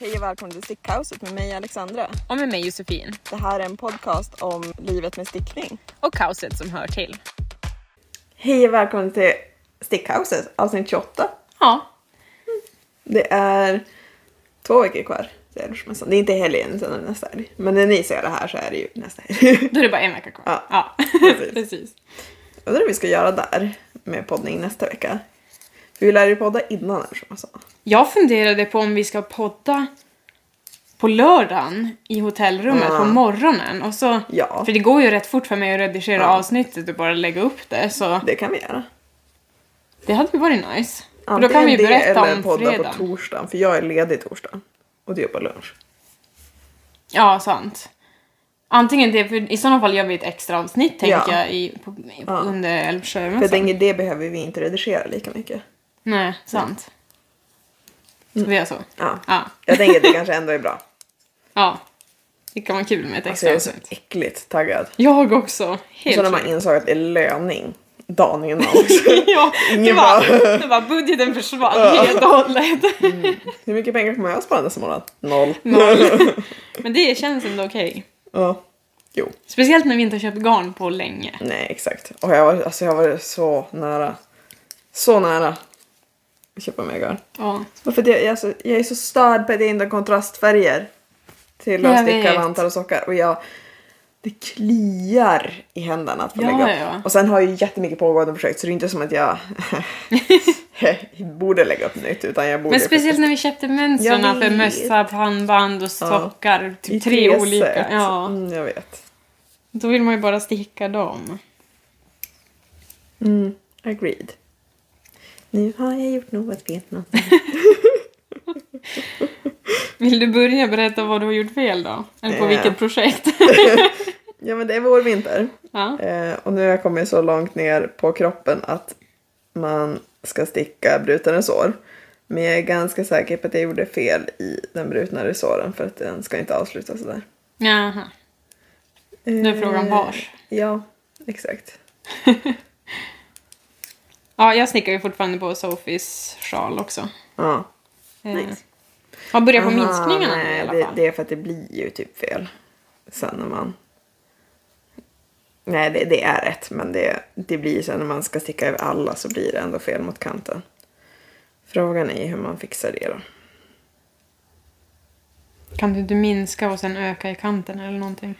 Hej och välkommen till Stickkaoset med mig Alexandra. Och med mig Josefin. Det här är en podcast om livet med stickning. Och kaoset som hör till. Hej och välkommen till Stickkaoset avsnitt 28. Ja. Det är två veckor kvar. Det är inte helgen utan nästa helg. Men när ni ser det här så är det ju nästa helg. Då är det bara en vecka kvar. Ja. ja. Precis. Undrar vad vi ska göra där med poddning nästa vecka. För vi lär ju podda innan Älvsmässan. Jag funderade på om vi ska podda på lördagen i hotellrummet Ja. på morgonen. Och så, Ja. För det går ju rätt fort för mig att redigera Ja. avsnittet och bara lägga upp det. Så Det kan vi göra. det hade ju varit nice. För då Antingen kan vi ju det berätta eller om podda på torsdagen. För jag är ledig torsdag. Och du är på lunch. Ja, sant. Antingen det, för i sådana fall gör vi ett extra avsnitt tänker Ja. jag i, på, i, Ja. under För jag Älvsjömässan. tänker det behöver vi inte redigera lika mycket. Nej, sant. Så vi gör så. Ja. Ja. Jag tänker att det kanske ändå är bra. ja. Det kan vara kul med ett Alltså extra jag är så avsnitt. äckligt taggad. Jag också. Helt så när man sjukt. insåg att det är löning dagen innan också. ja, det Ingen var, bara- det var budgeten försvann helt och hållet. Hur mycket pengar kommer jag spara nästa månad? Noll. Noll. Men det känns ändå okej. Ja. Jo. Speciellt när vi inte har köpt garn på länge. Nej, exakt. Och jag var, alltså jag var så nära. Så nära. Köpa mer garn. Ja. För att jag, alltså, jag är så störd på inte har kontrastfärger till att sticka vantar och sockar. Och jag, det kliar i händerna att få Ja, lägga upp. ja. Och sen har jag ju jättemycket pågående projekt så det är inte som att jag borde lägga upp nytt utan jag borde Men speciellt när vi köpte mönstren för mössa, pannband och Ja. sockar. Typ i tre, olika. Ja. Mm, jag vet. Då vill man ju bara sticka dem. Mm, agreed. Nu har jag gjort något fel. någonting. Vill du börja berätta vad du har gjort fel då? Eller på Eh. vilket projekt? ja men det är vår vinter. ja. Eh, och nu har jag kommit så långt ner på kroppen att man ska sticka brutna resår. Men jag är ganska säker på att jag gjorde fel i den brutna resåren för att den ska inte avslutas sådär. Jaha. Nu är frågan Eh, vars. Ja, exakt. Ja, jag snickar ju fortfarande på Sofies sjal också. Ja. Eh, Nice. Har börjat på Aha, minskningarna nej, i alla det, fall. det är för att det blir ju typ fel sen när man... Nej, det, det är rätt, men det, det blir sen när man ska sticka över alla så blir det ändå fel mot kanten. Frågan är ju hur man fixar det då. Kan du inte minska och sen öka i kanten eller någonting?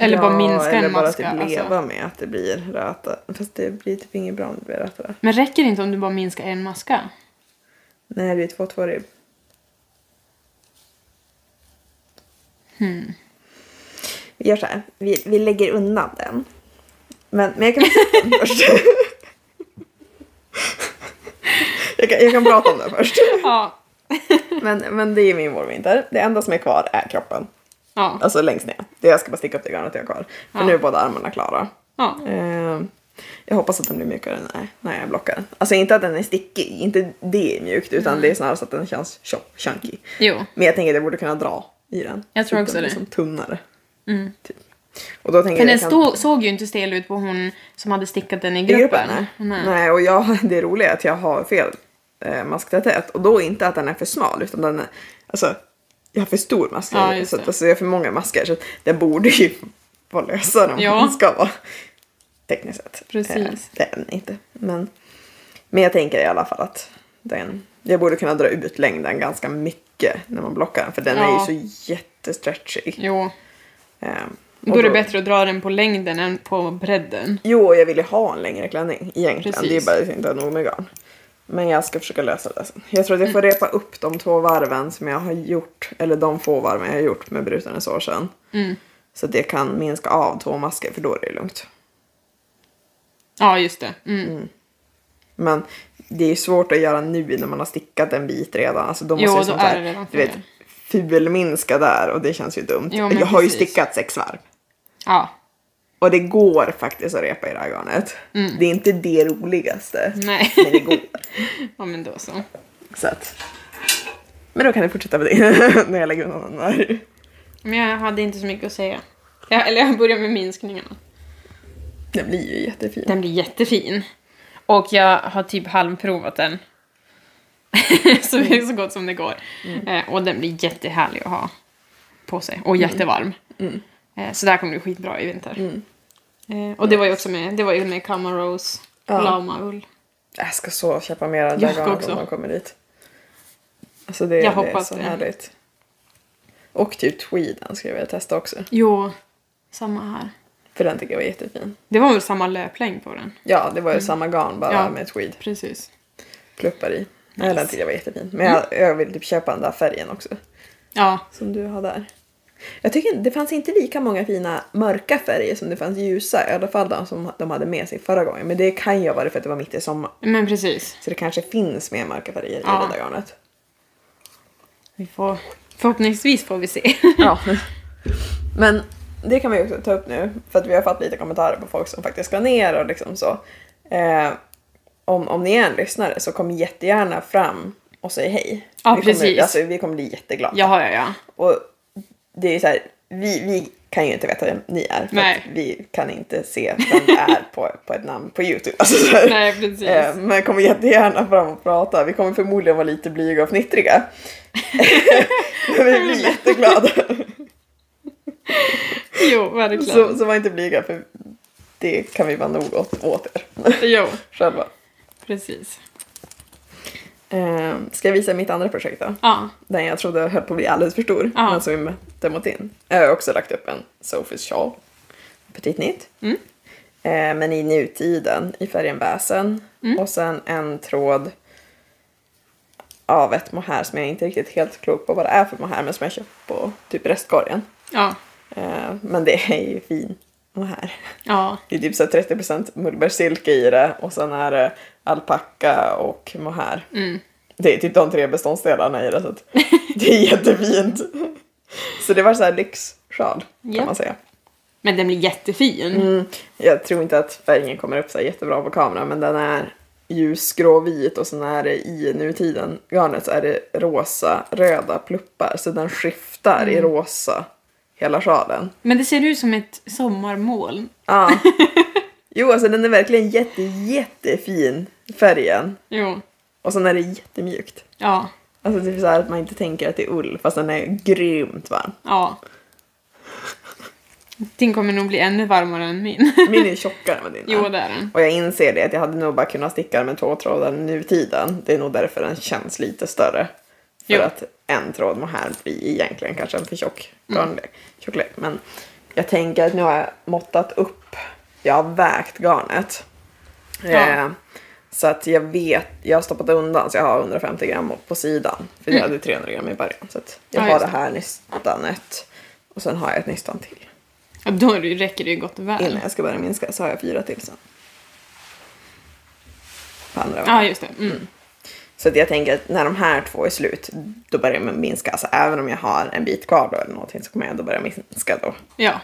Eller Ja, bara minska eller en bara maska. typ leva Alltså. med att det blir röta. Fast det blir typ inget bra om det blir röta. Men räcker det inte om du bara minskar en maska? Nej, det blir två två ribb. Hmm. Vi gör så här. Vi, vi lägger undan den. Men, men jag kan berätta den först. jag, kan, jag kan prata om den först. Ja. Men, men det är min vårvinter. Det enda som är kvar är kroppen. Ja. Alltså längst ner. Det jag ska bara sticka upp det garnet jag har kvar. För Ja. nu är båda armarna klara. ja. Eh, jag hoppas att den blir mjukare när, när jag blockar den. Alltså inte att den är stickig, inte det är mjukt utan det är snarare så att den känns tjock, chunky. Jo. Men jag tänker att jag borde kunna dra i den. Jag tror att också den det. blir som tunnare. Mm. Typ. Och då tänker jag den kan- stod, såg ju inte stel ut på hon som hade stickat den i i gruppen. gruppen. Nej. nej, och jag, det roliga är att jag har fel eh, masktäthet. Och då inte att den är för smal utan den är, alltså jag har för stor mask. Ja, så att, alltså, jag har för många masker så den borde ju vara lösare om Ja. den ska vara. Tekniskt sett. Precis. Eh, det är den inte. Men, men jag tänker i alla fall att den, jag borde kunna dra ut längden ganska mycket när man blockar den. För den Ja. är ju så jättestretchig. Jo. Eh, Då och är det bättre att dra den på längden än på bredden. Jo, jag vill ju ha en längre klänning egentligen. Precis. Det är bara att jag inte har nog med garn. Men jag ska försöka lösa det sen. Jag tror att jag får repa upp de två varven som jag har gjort, eller de få varven jag har gjort med bruten år sedan. Mm. Så att det kan minska av två masker för då är det lugnt. Ja, just det. Mm. Men det är svårt att göra nu när man har stickat en bit redan. Alltså då måste Jo, jag då som är så det här, du vet, fulminska där och det känns ju dumt. Jo, jag har ju stickat sex varv. Ja. Och det går faktiskt att repa i det här garnet. Mm. Det är inte det roligaste. Nej. Men det går. ja, men då så. Så att... Men då kan jag fortsätta med det när jag lägger undan den där. Men jag hade inte så mycket att säga. Jag, eller jag börjar med minskningarna. Den blir ju jättefin. Den blir jättefin. Och jag har typ halvprovat den. så är så gott som det går. Eh, och den blir jättehärlig att ha på sig. Och jättevarm. Mm. Eh, så det här kommer bli skitbra i vinter. Eh, och det var ju också med, det var ju med Kama Rose, Ja. Lama-ull. Jag ska så köpa mer av Jag det där ska garnet också. om man kommer dit. Alltså det, Jag det är så det. härligt. Och typ tweeden ska jag vilja testa också. Jo, samma här. För den tycker jag var jättefin. Det var väl samma löplängd på den? Ja, det var ju samma garn bara Mm. Ja. med tweed. Precis. Pluppar i. Nej, Nice. den tycker jag var jättefin. Men jag, jag vill typ köpa den där färgen också. Ja, Som du har där. Jag tycker det fanns inte lika många fina mörka färger som det fanns ljusa. I alla fall de som de hade med sig förra gången. Men det kan ju ha varit för att det var mitt i sommar. men precis. Så det kanske finns mer mörka färger Ja. i det där garnet. Vi får, förhoppningsvis får vi se. Ja. Men det kan vi också ta upp nu. För att vi har fått lite kommentarer på folk som faktiskt ska ner och liksom så. Eh, om, om ni är en lyssnare så kom jättegärna fram och säg hej. Ja, vi kommer, precis. Alltså, vi kommer bli jätteglada. ja, ja, ja. Och det är så här, vi, vi kan ju inte veta vem ni är. För Nej. att vi kan inte se vem det är på, på ett namn på Youtube. Alltså. Nej, precis. Eh, Men kommer jättegärna fram och prata. Vi kommer förmodligen vara lite blyga och fnittriga. Men vi blir jätteglada. Jo, verkligen. Så, så var inte blyga för det kan vi vara nog åt, åt er Jo, själva. precis. Eh, ska jag visa mitt andra projekt då? Ja, Den jag trodde höll på att bli alldeles för stor. Ja. Men som vi mötte mot in. Jag har också lagt upp en Sophies shawl. Petit nytt. Mm. Eh, men i nutiden i färgen väsen. Mm. Och sen en tråd av ett mohair som jag inte riktigt helt klok på vad det är för mohair men som jag köpt på typ restkorgen. ja, Eh, men det är ju fin mohair. ja. Det är typ så här 30% mullbärssilke i det och sen är det alpacka och mohair. Mm. Det är typ de tre beståndsdelarna i det så det är jättefint. Så det var så här lyxsjal kan Ja. man säga. Men den blir jättefin. Mm, jag tror inte att färgen kommer upp så jättebra på kamera men den är ljusgråvit och sen är det i nutiden garnet så är det rosa röda pluppar så den skiftar i rosa hela sjalen. Men det ser ut som ett sommarmoln. Ja. Jo, alltså den är verkligen jätte, jättefin färgen. Jo, Och sen är det jättemjukt. ja, Alltså typ så här att man inte tänker att det är ull fast den är grymt varm. ja. Din kommer nog bli ännu varmare än min. Min är tjockare än din. jo, det är den. Och jag inser det att jag hade nog bara kunnat sticka med två trådar nu tiden. Det är nog därför den känns lite större. För Jo. att en tråd må här blir egentligen kanske en för tjock Mm. tjocklek. Men jag tänker att nu har jag måttat upp. Jag har vägt garnet. Ja. Eh, så att jag vet, jag har stoppat undan så jag har 150 gram på sidan. För jag hade 300 gram i början. Så att jag Mm. Ja, har det här nystanet. Och sen har jag ett nystan till. Ja, då räcker det ju gott och väl. Innan jag ska börja minska så har jag fyra till sen. På andra Ja, just det. Mm. Så att jag tänker att när de här två är slut, då börjar jag minska. Alltså även om jag har en bit kvar då eller någonting så kommer jag ändå börja minska då. Ja,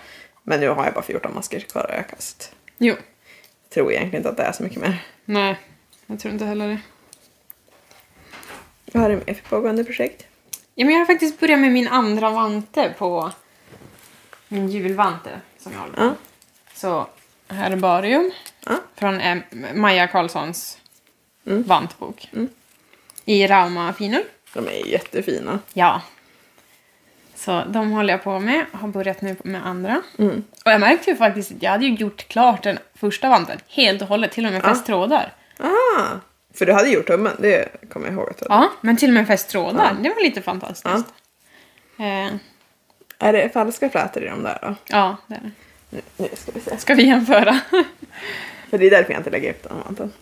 Men nu har jag bara 14 masker kvar att öka så jo. jag tror egentligen inte att det är så mycket mer. Nej, jag tror inte heller det. Vad har du mer för pågående projekt? Ja, men jag har faktiskt börjat med min andra vante på min julvante som jag håller på. Ja. Så Herbarium Ja. från eh, Maja Karlssons Mm. vantbok. Mm. I Rauma finull. De är jättefina. Ja. Så de håller jag på med. Har börjat nu med andra. Mm. Och jag märkte ju faktiskt att jag hade gjort klart den första vanten helt och hållet. Till och med Ja. fäst trådar. Ah, för du hade gjort tummen, det kommer jag ihåg. Att du hade. Ja, men till och med fäst trådar. Ja. Det var lite fantastiskt. Eh, Är det falska flätor i de där då? ja, det är det. Nu, nu ska vi se. Ska vi jämföra? För det är därför jag inte lägger upp den vanten.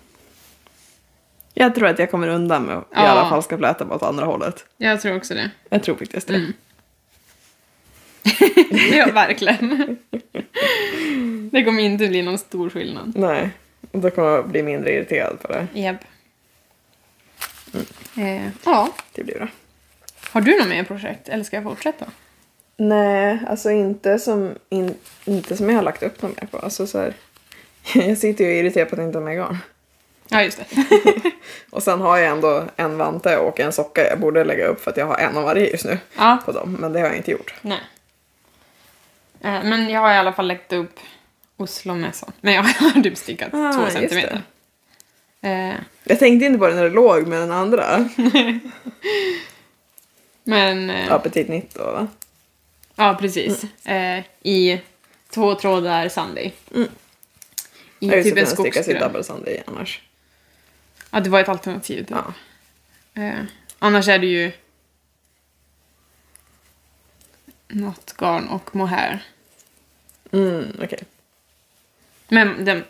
Jag tror att jag kommer undan med att Ja. göra falska flätor åt andra hållet. jag tror också det. Jag tror faktiskt det. Mm. ja, verkligen. det kommer inte bli någon stor skillnad. Nej, och då kommer jag bli mindre irriterad på det. Japp. Eh, ja. Det blir bra. Har du något mer projekt? Eller ska jag fortsätta? Nej, alltså inte som, in, inte som jag har lagt upp något mer på. Alltså så här, jag sitter ju och är irriterad på att jag inte har med garn. Ja, just det. Och sen har jag ändå en vante och en socka jag borde lägga upp för att jag har en av varje just nu ja, på dem. Men det har jag inte gjort. nej. Eh, men jag har i alla fall lagt upp Oslomässan. Men jag har typ stickat Ah, två centimeter. Eh, Jag tänkte inte på det när det låg med den andra. men... Eh, ja. Appetit 90 va? precis. Eh, I två trådar Sunday. Mm. I Jag typ en skogsgrön. double sunday annars. Ja, det var ett alternativ. Typ. Ja. Eh, annars är det ju något garn och mohair. Mm, okej. Men det,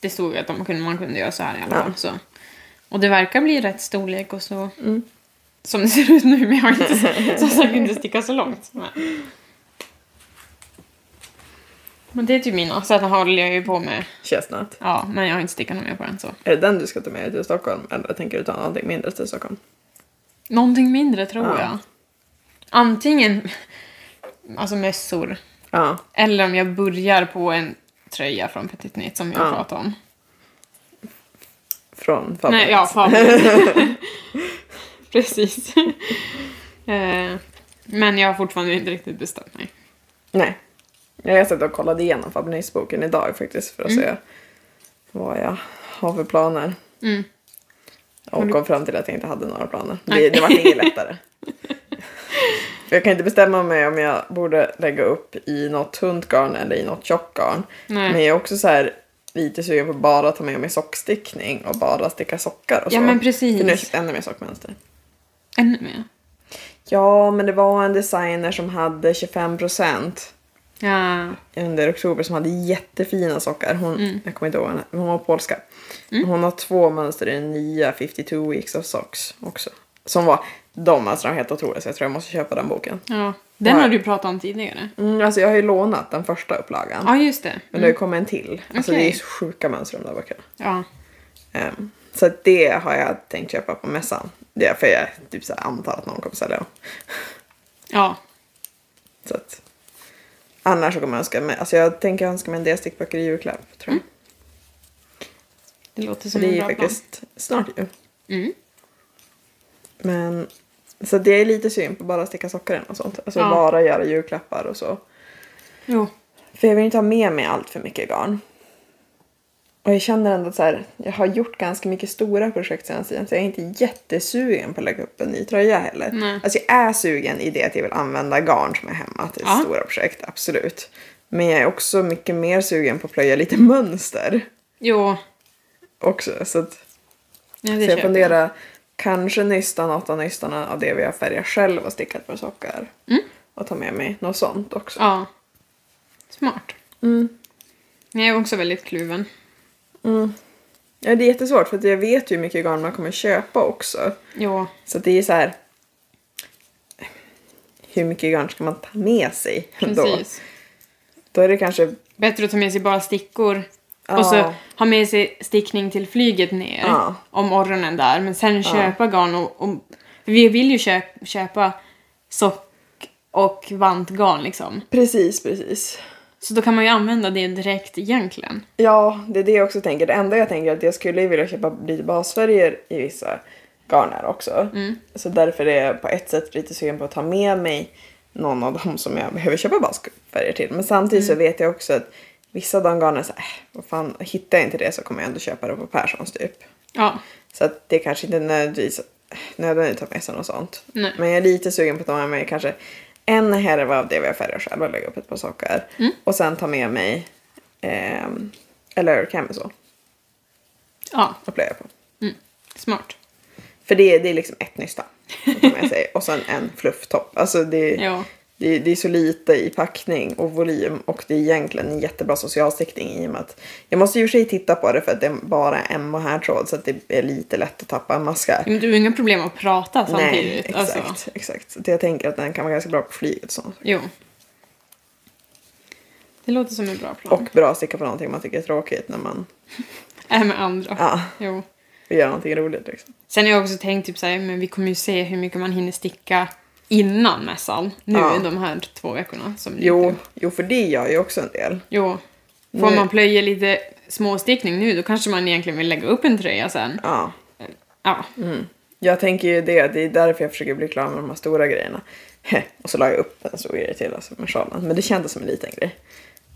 det stod ju att de kunde, man kunde göra så här i alla Ja. fall. Så. Och det verkar bli rätt storlek och så. Mm. Som det ser ut nu, men jag har inte, som sagt inte sticka så långt. Men. men det är typ mina. Så att håller jag ju på med. Chestnut. Ja, men jag har inte stickat något mer på den så. Är det den du ska ta med dig till Stockholm? Eller tänker du ta någonting mindre till Stockholm? Någonting mindre tror Ja. jag. Antingen alltså mössor. Ja. Eller om jag börjar på en tröja från Petit Knit som jag Ja. pratade om. Från Fabrik. Nej, ja, fan. Precis. Eh, Men jag har fortfarande inte riktigt bestämt mig. Nej. Jag satt och kollade igenom Fabrik-boken idag faktiskt för att se vad jag har för planer. Mm. Och kom fram till att jag inte hade några planer. Det, det var inget lättare. Jag kan inte bestämma mig om jag borde lägga upp i något tunt garn eller i något tjockt garn. Nej. Men jag är också så här lite sugen på att bara ta med mig sockstickning och bara sticka sockar och Ja, så. men precis. För nu har jag köpt ännu mer sockmönster. Ännu mer. Ja, men det var en designer som hade 25% Ja. under oktober som hade jättefina sockar. Hon, Mm. Jag kommer inte ihåg henne, men hon var polska. Hon har två mönster i den nya 52 weeks of socks också. Som var, de mönstren var helt otroliga så jag tror jag måste köpa den boken. ja. Den har du pratat om tidigare. Mm, alltså jag har ju lånat den första upplagan. Ja, just det. Men det har kommit en till. Alltså Okej. det är så sjuka mönster de där böckerna. Ja. Ehm, så det har jag tänkt köpa på mässan. Det är för jag typ så antar att någon kommer sälja dem. Ja. Så att, annars så kommer jag önska mig, alltså jag tänker önska mig en del stickböcker i julklapp tror jag. Det låter som det en är bra faktiskt snart ju. plan. Mm. Men så det är lite synd på bara sticka sockaren och sånt. Alltså Ja. bara göra julklappar och så. Jo. För jag vill inte ha med mig allt för mycket garn. Och jag känner ändå att så här, jag har gjort ganska mycket stora projekt senaste tiden så jag är inte jättesugen på att lägga upp en ny tröja heller. Nej. Alltså jag är sugen i det att jag vill använda garn som är hemma till Ja. stora projekt, absolut. Men jag är också mycket mer sugen på att plöja lite mönster Jo. också. Så, att, Ja, så jag funderar, kanske nysta något av nystarna av det vi har färgat själv och stickat på sockar. Mm. Och ta med mig något sånt också. Ja. Smart. Mm. Jag är också väldigt kluven. Mm. Ja, det är jättesvårt för jag vet ju hur mycket garn man kommer köpa också. Jo. Så det är så här. Hur mycket garn ska man ta med sig då? Precis. Då är det kanske... Bättre att ta med sig bara stickor. Och så ha med sig stickning till flyget ner. Ja. Om morgonen där. Men sen köpa garn och, och... Vi vill ju köpa, köpa sock och vantgarn liksom. Precis, precis. Så då kan man ju använda det direkt egentligen. Ja, det är det jag också tänker. Det enda jag tänker är att jag skulle vilja köpa lite basfärger i vissa garner också. Så därför är jag på ett sätt lite sugen på att ta med mig någon av dem som jag behöver köpa basfärger till. Men samtidigt så vet jag också att vissa av de garnen så här, äh, vad fan, hittar jag inte det så kommer jag ändå köpa det på Perssons typ. Ja. Så att det kanske inte nödvändigtvis nödvändigt att ta med sig något sånt. Nej. Men jag är lite sugen på att ta med mig kanske en härva av det vi har färgat själva och lägga upp ett par sockar. Mm. Och sen ta med mig ehm, eller camisole Ja. och plöja på. Mm. Smart. För det, det är liksom ett nysta och sen en flufftopp. Alltså det, Ja. Det, det är så lite i packning och volym och det är egentligen en jättebra socialstickning i och med att jag måste ju och sig titta på det för att det är bara en här tråd så att det är lite lätt att tappa en maska. Men du har inga problem att prata Nej, samtidigt. exakt. Alltså. exakt. Så jag tänker att den kan vara ganska bra på flyget och sånt. Jo. Det låter som en bra plan. Och bra att sticka på någonting man tycker är tråkigt när man Är med andra. ja, Jo. vill göra någonting roligt. Liksom. Sen har jag också tänkt typ såhär, men vi kommer ju se hur mycket man hinner sticka innan mässan. Nu Ja. de här två veckorna som Jo, jo, för det gör ju också en del. Jo. Får Nu- man plöja lite småstickning nu då kanske man egentligen vill lägga upp en tröja sen. Ja. Ja. Jag tänker ju det, det är därför jag försöker bli klar med de här stora grejerna. Och så la jag upp en stor grej till, alltså med sjalen. Men det kändes som en liten grej.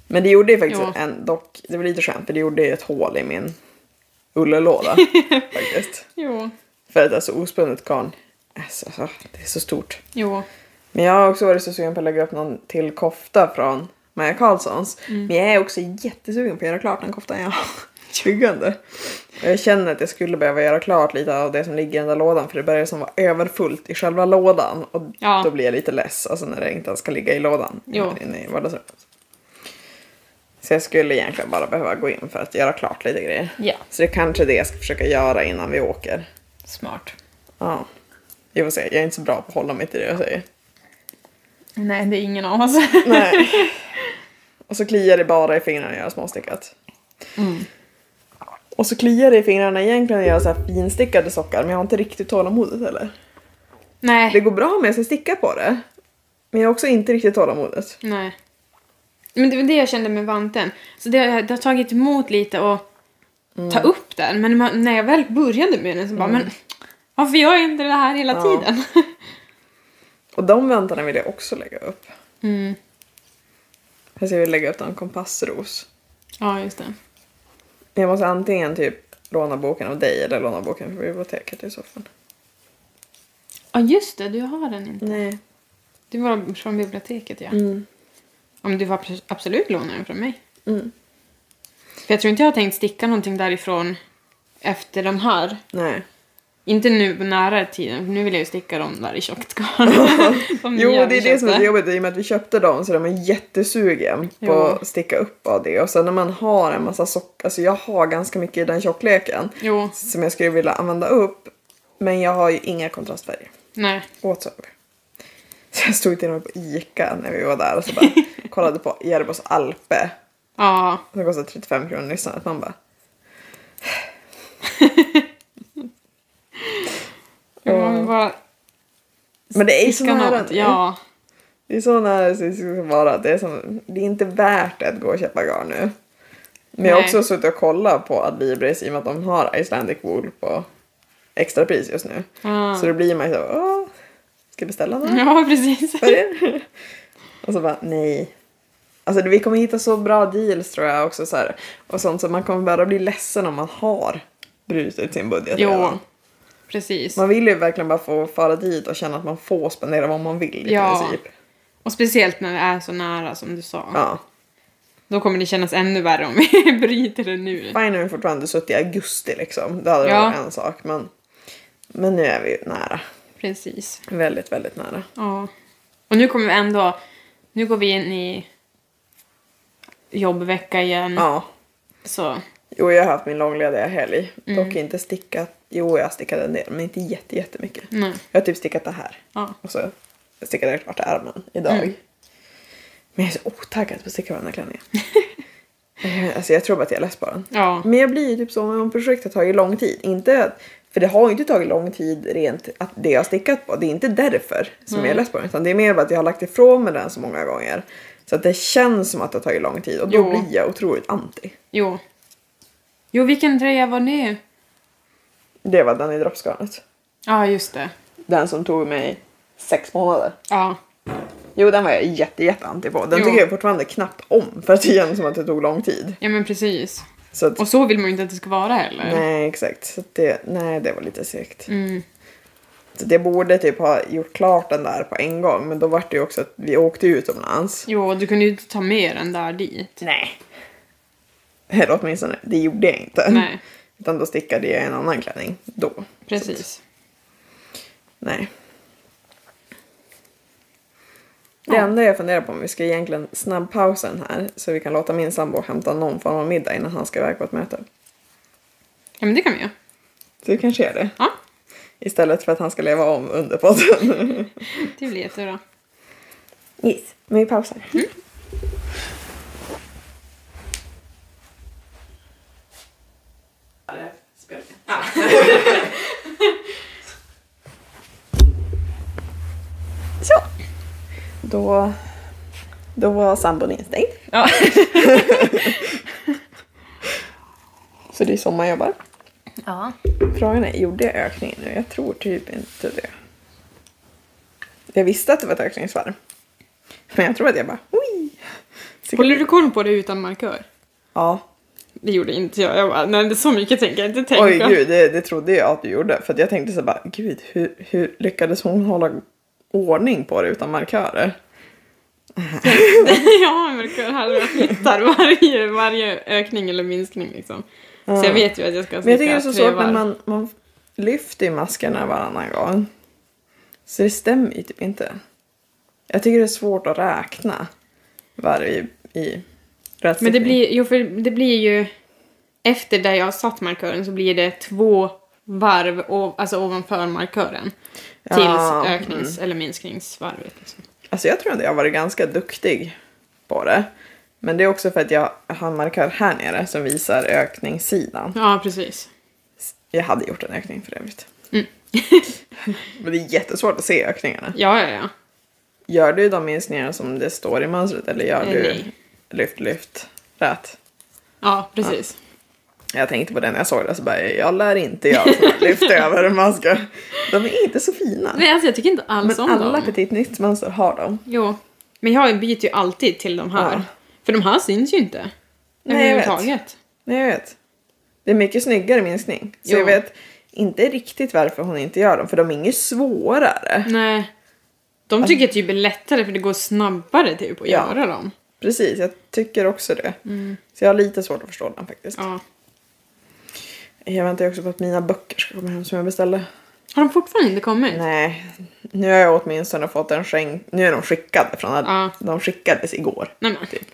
Men det gjorde ju faktiskt Jo. en, dock, det var lite skönt för det gjorde ju ett hål i min ullelåda faktiskt. Jo. För att alltså ospunnet garn, alltså, så- det är så stort. Jo. Men jag har också varit så sugen på att lägga upp någon till kofta från Maja Karlssons. Men jag är också jättesugen på att göra klart den koftan jag har. Och Jag känner att jag skulle behöva göra klart lite av det som ligger i den där lådan för det börjar som vara överfullt i själva lådan och Ja. då blir jag lite less alltså när det inte ens ska ligga i lådan Jo. inne i vardagsrummet. Så jag skulle egentligen bara behöva gå in för att göra klart lite grejer. Ja. Så det är kanske det jag ska försöka göra innan vi åker. Smart. Ja. Vi får se, jag är inte så bra på att hålla mig till det jag säger. Nej, det är ingen av oss. Nej. Och så kliar det bara i fingrarna att göra småstickat. Mm. Och så kliar det i fingrarna egentligen att göra så här finstickade sockar men jag har inte riktigt tålamodet heller. Nej. Det går bra med att jag sticka på det. Men jag har också inte riktigt tålamodet. Nej. Men det var det jag kände med vanten. Så det, har- det har tagit emot lite att ta upp den. Men när jag väl började med den så bara, men varför gör jag inte det här hela Ja. tiden? Och de vantarna vill jag också lägga upp. Mm. Fast jag vill lägga upp en kompassros. Ja, just det. Jag måste antingen typ låna boken av dig eller låna boken från biblioteket i så fall. Ja, just det. Du har den inte. Nej. Du var från biblioteket, ja. Mm. Om du abs- absolut låna den från mig. Mm. För jag tror inte jag har tänkt sticka någonting därifrån efter de här. Nej. Inte nu på nära tiden, för nu vill jag ju sticka dem där i tjockt garn. Jo, det är det som är så köpte. jobbigt i och med att vi köpte dem så är jättesugen på Jo. att sticka upp av det. Och sen när man har en massa socker, alltså jag har ganska mycket i den tjockleken Jo, som jag skulle vilja använda upp. Men jag har ju inga kontrastfärger nej. whatsoever. Så jag stod till och med på Ica när vi var där och så bara kollade på Järbos Alpe. Ja, Som kostar 35 kronor lyssnandet. Man bara... vill bara Men det är ju så nära något. Ja, Det är så nära det ska vara. Det är, som, det är inte värt att gå och köpa garn nu. Men jag har också suttit och kollat på Adlibris i och med att de har Icelandic Wool på extrapris just nu. ja. Så då blir man ju så åh, ska jag beställa några ja precis. och så bara, nej. Alltså vi kommer hitta så bra deals tror jag också så här. Och sånt så man kommer bara bli ledsen om man har brutit sin budget Jo, redan. Precis. Man vill ju verkligen bara få fara dit och känna att man får spendera vad man vill i Ja. princip. Och speciellt när det är så nära som du sa. Ja. Då kommer det kännas ännu värre om vi bryter det nu. Fine om vi fortfarande suttit i augusti liksom. Det hade Ja. varit en sak. Men, men nu är vi ju nära. Precis. Väldigt, väldigt nära. Ja. Och nu kommer vi ändå... Nu går vi in i jobbvecka igen. Ja. Så Jo, jag har haft min långlediga helg. Mm. Dock inte stickat. Jo, jag har stickat en del, men inte jätte, jättemycket. nej. Jag har typ stickat det här. Ja. Och så stickade jag klart ärmen idag. Mm. Men jag är så otaggad på att sticka varenda klänning. Eh, alltså jag tror bara att jag är less på den. Ja. Men jag blir ju typ så om projektet har tagit lång tid. Inte att, för det har ju inte tagit lång tid rent att det jag har stickat på. Det är inte därför som jag är less på den. Utan det är mer bara att jag har lagt ifrån mig den så många gånger. Så att det känns som att det har tagit lång tid och då Jo. blir jag otroligt anti. Jo. Jo, vilken tröja var det? Det var den i droppsgarnet. Ja, just det. Den som tog mig sex månader. Ja. Jo, den var jag jätte, jätte anti på. Den Jo. tycker jag fortfarande knappt om för att det känns som att det tog lång tid. Ja, men precis. Så att, Och så vill man ju inte att det ska vara heller. nej, exakt. Så att det, nej, det var lite segt. Mm. Så det borde typ ha gjort klart den där på en gång. Men då var det ju också att vi åkte utomlands. Jo, du kunde ju inte ta med den där dit. Nej. Eller åtminstone, det gjorde jag inte. Nej, Utan då stickade jag en annan klänning då. precis. Nej. Det Ja. enda jag funderar på om vi ska egentligen snabbpausa den här så vi kan låta min sambo hämta någon form av middag innan han ska iväg på ett möte. Ja, men det kan vi göra. Så vi kanske gör det. Ja, Istället för att han ska leva om under podden. det blir jättebra. yes, men vi pausar. Så. Då, då var sambon instängd. Ja. Så det är så man jobbar. ja. Frågan är, gjorde jag ökningen nu? Jag tror typ inte det. Jag visste att det var ett ökningsvarv. Men jag tror att jag bara, oj! Håller du koll på det utan markör? Ja. Det gjorde inte jag. Jag bara, nej det är så mycket tänker jag inte tänka. Oj gud, det, det trodde jag att du gjorde. För att jag tänkte så bara, gud hur, hur lyckades hon hålla ordning på det utan markörer? ja, men här jag flyttar varje, varje ökning eller minskning liksom. Så jag vet ju att jag ska Men jag tycker det är så svårt när man, man lyfter maskerna varannan gång. Så det stämmer ju typ inte. Jag tycker det är svårt att räkna varv i, Men det blir, jo, för det blir ju... Efter där jag har satt markören så blir det två varv o- alltså ovanför markören. Tills Ja, öknings eller minskningsvarvet. Liksom. Alltså jag tror att jag har varit ganska duktig på det. Men det är också för att jag har en markör här nere som visar ökningssidan. Ja, precis. Jag hade gjort en ökning för övrigt. Mm. Men det är jättesvårt att se ökningarna. Ja, ja, ja. Gör du de minskningar som det står i mönstret eller gör Eh, du nej. Lyft, lyft, rätt? Ja, precis. Jag tänkte på det när jag såg det så bara, jag lär inte göra här lyft över masker. De är inte så fina. Nej, alltså jag tycker inte alls Men om alla dem. Petit Nytt-mönster har dem. Jo. Men jag byter ju alltid till de här. Ja. För de här syns ju inte. Nej, jag vet. Nej, jag vet. Det är mycket snyggare minskning. Så Jo. jag vet inte riktigt varför hon inte gör dem, för de är inget svårare. Nej. De tycker jag typ är lättare för det går snabbare typ att Ja. göra dem. Precis, jag tycker också det. Så jag har lite svårt att förstå den faktiskt. Ja. Jag väntar ju också på att mina böcker ska komma hem som jag beställde. Har de fortfarande inte kommit? Nej, nu har jag åtminstone fått en skänk. Nu är de skickade från att Ja. de skickades igår. Nej men. Typ.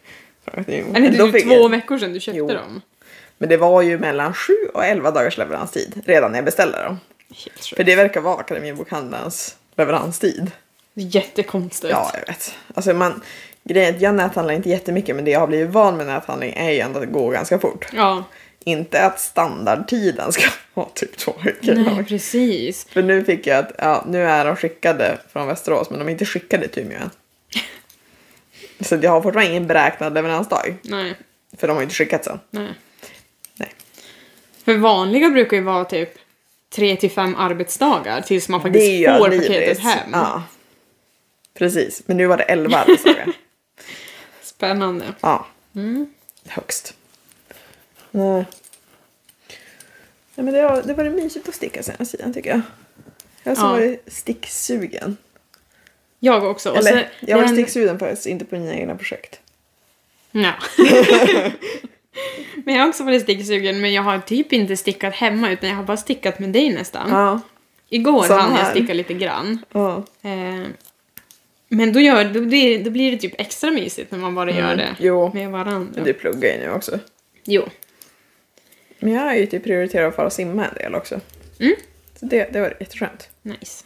Är det inte typ två jag- veckor sedan du köpte Jo. dem? Men det var ju mellan 7 och 11 dagars leveranstid redan när jag beställde dem. Helt För det verkar vara Akademibokhandelns leveranstid. Jättekonstigt. Ja, jag vet. Alltså man, grejen är att jag näthandlar inte jättemycket men det jag har blivit van med näthandling är ju ändå att det går ganska fort. Ja. Inte att standardtiden ska vara typ två veckor Nej, precis. För nu fick jag att ja, nu är de skickade från Västerås men de är inte skickade till Umeå än. Så jag har fortfarande ingen beräknad leveransdag. Nej. För de har ju inte skickats än. Nej. Nej. För vanliga brukar ju vara typ tre till fem arbetsdagar tills man faktiskt får paketet hem. Ja. Precis, men nu var det 11 arbetsdagar. Spännande. ja, Mm. högst. Nej. Nej, men det har, det var det mysigt att sticka senaste tiden tycker jag. Jag har Ja. varit sticksugen. Jag också. Eller, sen- jag var den- sticksugen faktiskt, inte på mina egna projekt. Ja. men jag har också varit sticksugen men jag har typ inte stickat hemma utan jag har bara stickat med dig nästan. Ja. Igår hann jag sticka lite grann. ja. Eh, men då, gör, då, blir, då blir det typ extra mysigt när man bara gör det Mm. Jo, med varandra. du pluggar ju nu också. Jo. Men jag har ju typ prioriterat att fara och simma en del också. Mm. Så det, det var jätteskönt. Nice.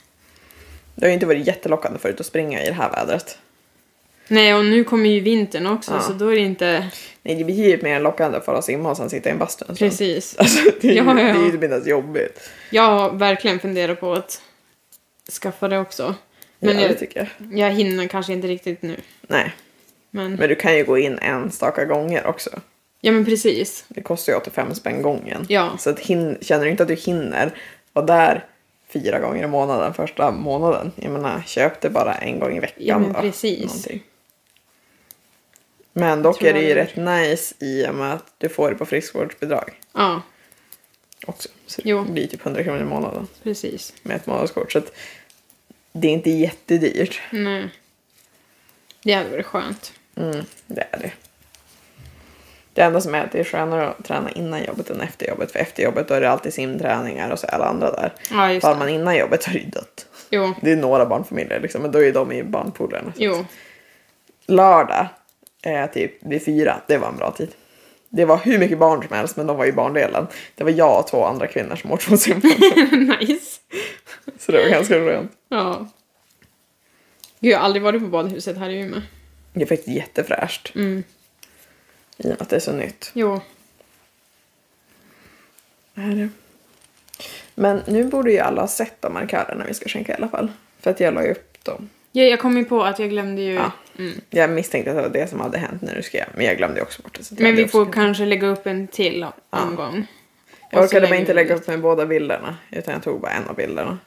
Det har ju inte varit jättelockande förut att springa i det här vädret. Nej, och nu kommer ju vintern också Ja. så då är det inte... Nej, det blir ju mer lockande att fara och simma och sen sitta i en bastu en. Precis. Alltså, det är ju, Ja. Det är inte ens jobbigt. Jag har verkligen funderat på att skaffa det också. Men ja, det jag, tycker jag. jag hinner kanske inte riktigt nu. Nej, Men, men du kan ju gå in enstaka gånger också. ja men precis. Det kostar ju 85 spänn gången. Ja. Så att hin- känner du inte att du hinner vara där fyra gånger i månaden första månaden. Jag menar, köp det bara en gång i veckan Ja, men då. precis. Någonting. Men dock är det ju det rätt nice i och med att du får det på friskvårdsbidrag Ja, också. Så Jo. det blir typ 100 kronor i månaden precis. med ett månadskort. Så att det är inte jättedyrt. Nej. Det hade varit skönt. Mm, det är det. Det enda som är att det är skönare att träna innan jobbet än efter jobbet. För efter jobbet då är det alltid simträningar och så alla andra där. Ja, det. man innan jobbet så är det ju dött. Jo, Det är några barnfamiljer liksom, men då är de i barnpoolerna. jo. Lördag, eh, typ vid fyra, det var en bra tid. Det var hur mycket barn som helst, men de var i barndelen. Det var jag och två andra kvinnor som motionssimmade. nice. Så det var ganska skönt. Ja. Gud, jag har aldrig varit på badhuset här i Umeå. Det är faktiskt jättefräscht. Mm. I och med att det är så nytt. Jo. Är det. Men nu borde ju alla ha sett de markörerna vi ska skänka i alla fall. För att jag la ju upp dem. Ja, jag kom ju på att jag glömde ju... Ja. Mm. Jag misstänkte att det var det som hade hänt när du skrev, men jag glömde också bort det. så det Men vi jag får också- kanske lägga upp en till omgång. Jag Och så orkade bara inte lägga upp med båda bilderna, utan jag tog bara en av bilderna.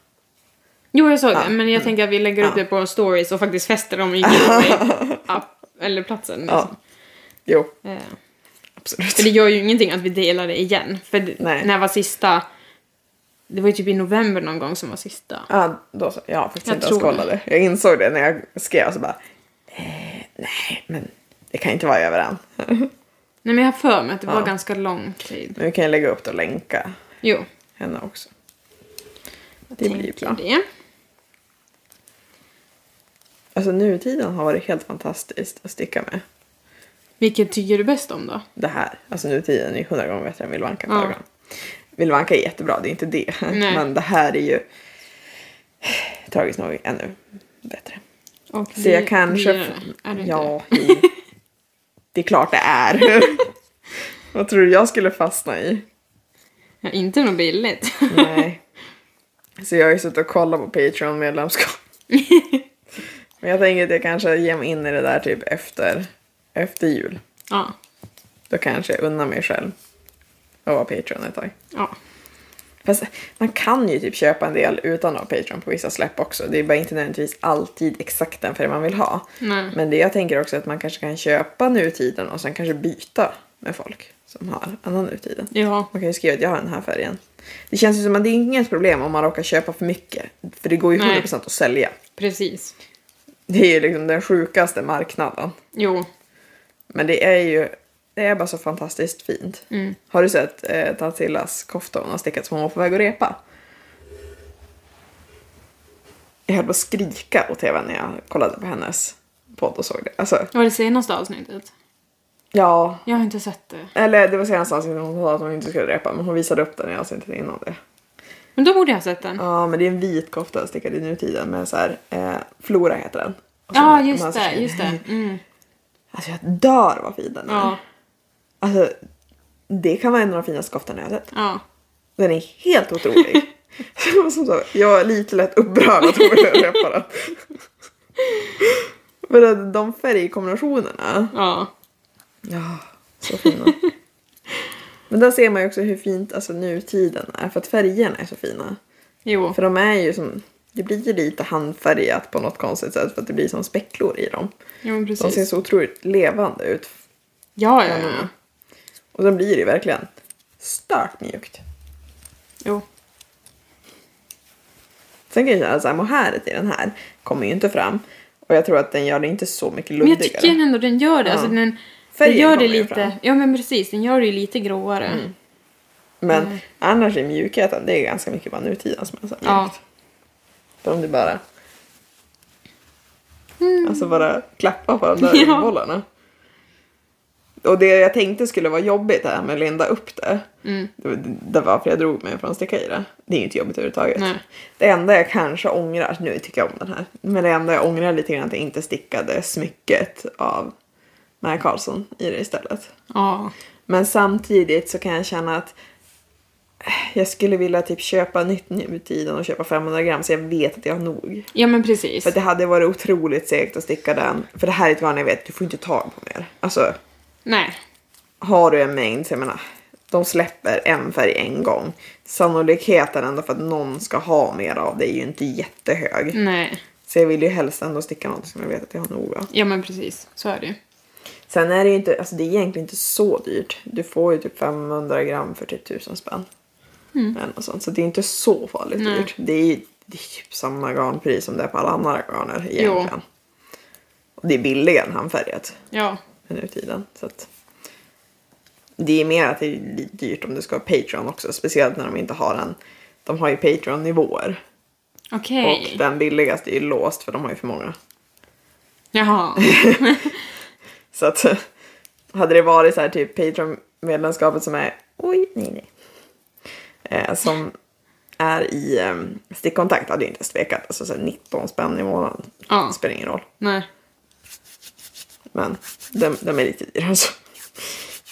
Jo, jag såg Ja, det. Men jag tänker att vi lägger upp Ja. det på stories och faktiskt fäster dem i app eller platsen. Ja. Liksom. Jo, Eh, Absolut. För det gör ju ingenting att vi delar det igen. För Nej. när var sista... Det var ju typ i november någon gång som var sista. Ja, då så. Jag har faktiskt Jag inte ens det. Jag insåg det när jag skrev så bara. Eh, nej, men det kan inte vara över än. Nej men jag har för mig att det var Ja. ganska lång tid. Men vi kan ju lägga upp det och länka Jo. henne också. jag Det blir bra. Det. Alltså nutiden har varit helt fantastiskt att sticka med. Vilket tycker du bäst om då? Det här, alltså nutiden är ju hundra gånger bättre än Vildvanka Ja. förra gången. Vildvanka är jättebra, det är inte det. Nej. Men det här är ju tragiskt nog ännu bättre. Och Så jag dy- kanske... dyrare. Är det inte ja, i- det är klart det är. Vad tror du jag skulle fastna i? Ja, inte något billigt. Nej. Så jag har ju suttit och kollat på Patreon-medlemskap. Men jag tänker att jag kanske ger mig in i det där typ efter, efter jul. ja. Då kanske jag unnar mig själv att vara Patreon ett tag. Ja. Fast man kan ju typ köpa en del utan att ha Patreon på vissa släpp också. Det är bara inte nödvändigtvis alltid exakt den färg man vill ha. Nej. Men det jag tänker också att man kanske kan köpa nutiden och sen kanske byta med folk som har annan nutiden. Ja. Man kan ju skriva att jag har den här färgen. Det känns ju som att det är inget problem om man råkar köpa för mycket. För det går ju Nej. 100% att sälja. Precis. Det är ju liksom den sjukaste marknaden. Jo. Men det är ju det är bara så fantastiskt fint. Mm. Har du sett eh, Tantillas kofta hon har stickat som hon var på väg att repa? Jag höll på att skrika på tv när jag kollade på hennes podd och såg det. Alltså, Var det senaste avsnittet? ja. Jag har inte sett det. Eller det var senaste avsnittet hon sa att hon inte skulle repa, men hon visade upp den i avsnittet innan det. Men då borde jag ha sett den. Ja, men det är en vit kofta stickad i nutiden med så här, eh, Flora heter den. Och så Ja, de just här så det. fina- Just det. Mm. Alltså jag dör vad fin den är. Ja. Alltså, det kan vara en av de finaste koftorna jag har sett. Ja. Den är helt otrolig. Som så, jag är lite lätt upprörd att hon ville repa den. Att de färgkombinationerna, Ja. ja, så fina. Men där ser man ju också hur fint alltså, nutiden är, för att färgerna är så fina. Jo. För de är ju som, det blir lite handfärgat på något konstigt sätt för att det blir som specklor i dem. Jo, men De ser precis. så otroligt levande ut. Ja, ja, ja. Och då blir det verkligen starkt mjukt. Jo. Sen kan jag känna att mohäret i den här kommer ju inte fram. Och jag tror att den gör det inte så mycket Men jag luddigare. tycker ändå den gör det. Ja. Alltså den Färgen gör det lite... fram. Mm. Ja, men precis. Den gör det ju lite gråare. Men annars är mjukheten, det är ganska mycket bara nutiden som är så Ja. För om du bara... Alltså bara klappa på de där Ja. bollarna. Och det jag tänkte skulle vara jobbigt här med att linda upp det. Mm. Det var det var varför jag drog mig från att sticka i det. Det är ju inte jobbigt överhuvudtaget. Nej. Det enda jag kanske ångrar, nu tycker jag om den här, men det enda jag ångrar lite grann är att jag inte stickade smycket av Maja Karlsson i det istället. Ja. Men samtidigt så kan jag känna att eh, jag skulle vilja typ köpa nytt nu i tiden och köpa 500 gram så jag vet att jag har nog. Ja, men precis. För det hade varit otroligt segt att sticka den. För det här är ett garn jag vet, du får inte tag på mer. Alltså, Nej. har du en mängd, så jag menar, de släpper en färg en gång. Sannolikheten ändå för att någon ska ha mer av det är ju inte jättehög. Nej. Så jag vill ju helst ändå sticka något som jag vet att jag har nog av. Ja, men precis. Så är det ju. Sen är det ju inte, alltså det är egentligen inte så dyrt. Du får ju typ 500 gram för typ 1000 spänn. Eller något sånt. Så det är inte så farligt Nej. dyrt. Det är ju det är typ samma garnpris som det är på alla andra garner egentligen. Och det är billigare än handfärgat Ja. nu tiden. Så att det är mer att det är dyrt om du ska ha Patreon också. Speciellt när de inte har en. De har ju Patreon-nivåer. Okej. Och den billigaste är ju låst för de har ju för många. Jaha. Så att hade det varit så här typ Patreon-medlemskapet som är oj, nej, nej. Eh, som är i eh, stickkontakt hade jag inte tvekat. Alltså så här 19 spänn i månaden. Ja. Spelar ingen roll. Nej. Men de, de är lite dyra alltså.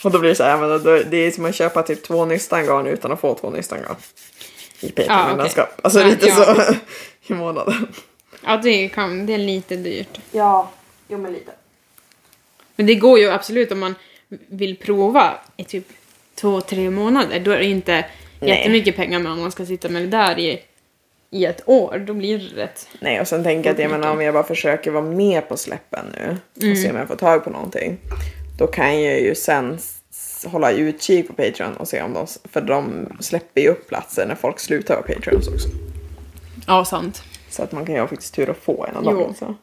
Och då blir det så här, men då, det är som att köpa typ två nystan garn utan att få två nystan garn. I Patreon-medlemskap. Alltså Ja, lite ja. så i månaden. Ja, det, kan, det är lite dyrt. Ja, jo men lite. Men det går ju absolut om man vill prova i typ två, tre månader. Då är det inte Nej. jättemycket pengar men om man ska sitta med det där i, i ett år, då blir det rätt. Nej, och sen tänker jag att jag menar, om jag bara försöker vara med på släppen nu och Mm. se om jag får tag på någonting. Då kan jag ju sen hålla utkik på Patreon och se om de, för de släpper ju upp platser när folk slutar vara Patreons också. Ja, sant. Så att man kan ju ha faktiskt tur att få en av dem också.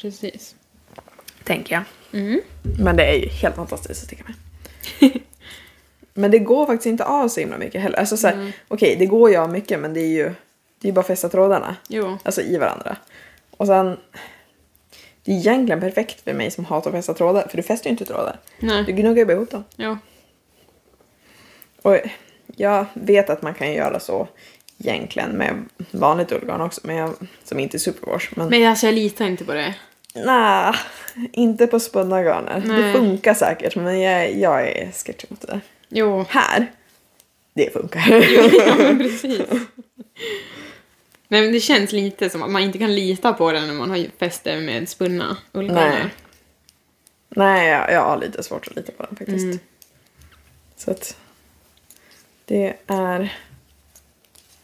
Precis. Tänker jag. Mm. Men det är ju helt fantastiskt att sticka med. men det går faktiskt inte av så himla mycket heller. Alltså såhär, okej det går ju av mycket men det är ju det är ju bara att fästa trådarna. Jo. Alltså i varandra. Och sen, det är egentligen perfekt för mig som hatar att fästa trådar, för du fäster ju inte trådar. Du Nej. gnuggar ju bara ihop dem. Jo. Och jag vet att man kan göra så egentligen med vanligt ullgarn också, men jag, som inte är superwash. Men, Men alltså jag litar inte på det. Nej, inte på spunna garner. Det Nej. funkar säkert, men jag, jag är sketchy mot det där. Jo. Här, det funkar. ja, men precis. Nej, men det känns lite som att man inte kan lita på det när man har fäst det med spunna Nej. ullgarner. Nej, jag, jag har lite svårt att lita på den faktiskt. Mm. Så att det är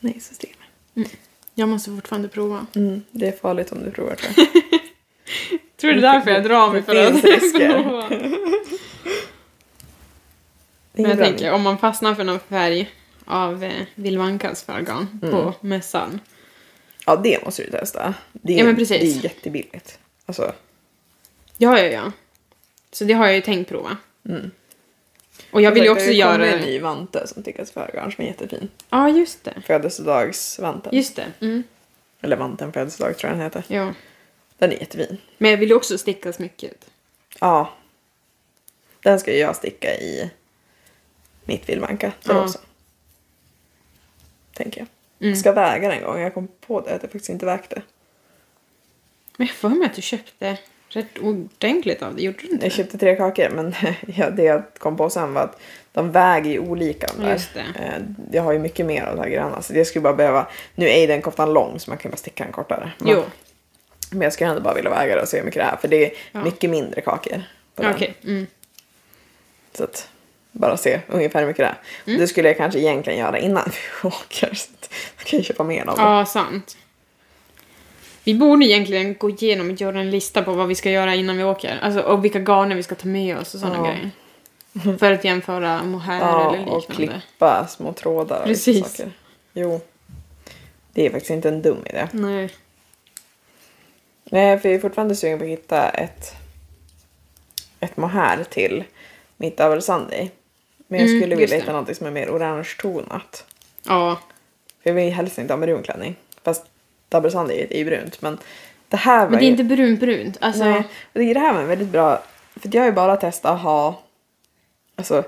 att sticka med. Jag måste fortfarande prova. Mm, det är farligt om du provar tror jag. Tror du det är därför jag drar mig för att prova? Men jag tänker, om man fastnar för någon färg av eh, Vilvankas färggarn Mm. på mässan. Ja, det måste du testa. Det är, Ja, men precis. Det är jättebilligt. Alltså, Ja, ja, ja. Så det har jag ju tänkt prova. Mm. Och jag vill ju också det kommer göra... en ny vante som stickas för garn som är jättefin. Ja, just det. Födelsedagsvanten. Just det. Mm. Eller vanten födelsedag tror jag den heter. Ja. Den är jättefin. Men jag vill ju också sticka smycket. Ja. Den ska ju jag sticka i mitt vildmanka. Det Ja. också. Tänker jag. Mm. Jag ska väga den en gång. Jag kom på det att jag faktiskt inte vägde. Men jag får mig att du köpte rätt ordentligt av det. Gjorde du inte Jag köpte tre kakor men ja, det jag kom på sen var att de väger ju olika de där. Just det. Eh, Jag har ju mycket mer av det här gröna så det skulle bara behöva... Nu är den koftan lång så man kan bara sticka den kortare. Men, Jo. Men jag skulle ändå bara vilja väga det och se hur mycket det är för det är Ja. mycket mindre kakor. Okej. Mm. Så att bara se ungefär hur mycket det är. Mm. Det skulle jag kanske egentligen göra innan vi åker. Så att jag kan ju köpa mer av det. Ja, sant. Vi borde egentligen gå igenom och göra en lista på vad vi ska göra innan vi åker. Alltså, och vilka garner vi ska ta med oss och sådana Ja. grejer. För att jämföra mohair Ja, eller och liknande. klippa små trådar och Precis. lite saker. Jo. Det är faktiskt inte en dum idé. Nej. Nej, för jag är fortfarande sugen på att hitta ett, ett mohair till mitt Double Sunday. Men jag Mm, skulle just vilja det. hitta något som är mer orange-tonat. Ja. För jag vill helst inte ha maroonklänning. Fast Double Sunday är ju brunt. Men det här var Men det är ju... inte brunt brunt. Alltså, Nej, och det här var en väldigt bra... För jag har ju bara testat att ha... Alltså...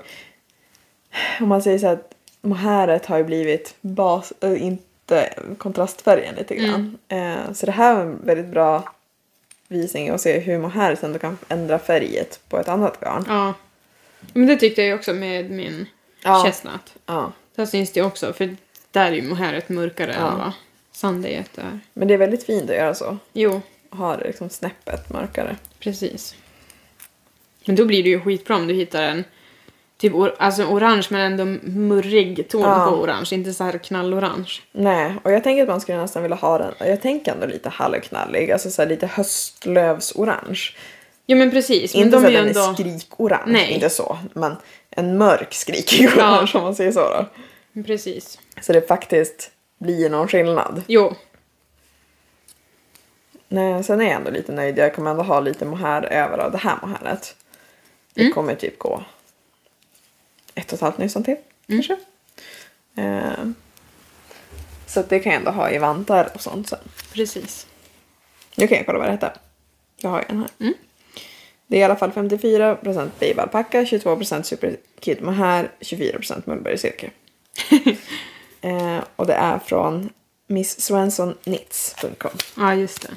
Om man säger så att mohairet har ju blivit bas... äh, inte kontrastfärgen lite grann. Eh, så det här var en väldigt bra visning att se hur mohairet ändå kan ändra färget på ett annat garn. ja. Men det tyckte jag också med min Ja. chestnut. Ja. Där syns det också, för där är ju mohairet mörkare Ja. än vad sandejet är. Men det är väldigt fint att göra så. Jo, Ha det liksom snäppet mörkare. precis. Men då blir det ju skitbra om du hittar en typ or- alltså orange men ändå murrig ton Ja. på orange, inte så här knallorange. Nej, och jag tänker att man skulle nästan vilja ha den. Jag tänker ändå lite halvknallig. Alltså så här lite höstlövsorange. Jo men precis, men Inte de så att den ändå... är skrikorange, Nej. inte så. Men en mörk skrikig orange om man säger så då. Precis. Så det faktiskt blir någon skillnad. Jo, Nej, sen är jag ändå lite nöjd. Jag kommer ändå ha lite mohair över av det här mohairet. Det Mm. kommer typ gå ett och ett halvt nyson till. Mm. Kanske. Eh, så att det kan jag ändå ha i vantar och sånt sen. precis. Nu kan jag kolla vad det heter. Jag har ju en här. Mm. Det är i alla fall 54% baby alpacka, 22% super kid mohair, 24% mulberry silke. eh, och det är från misssvenssonnits.com. Ja, just det.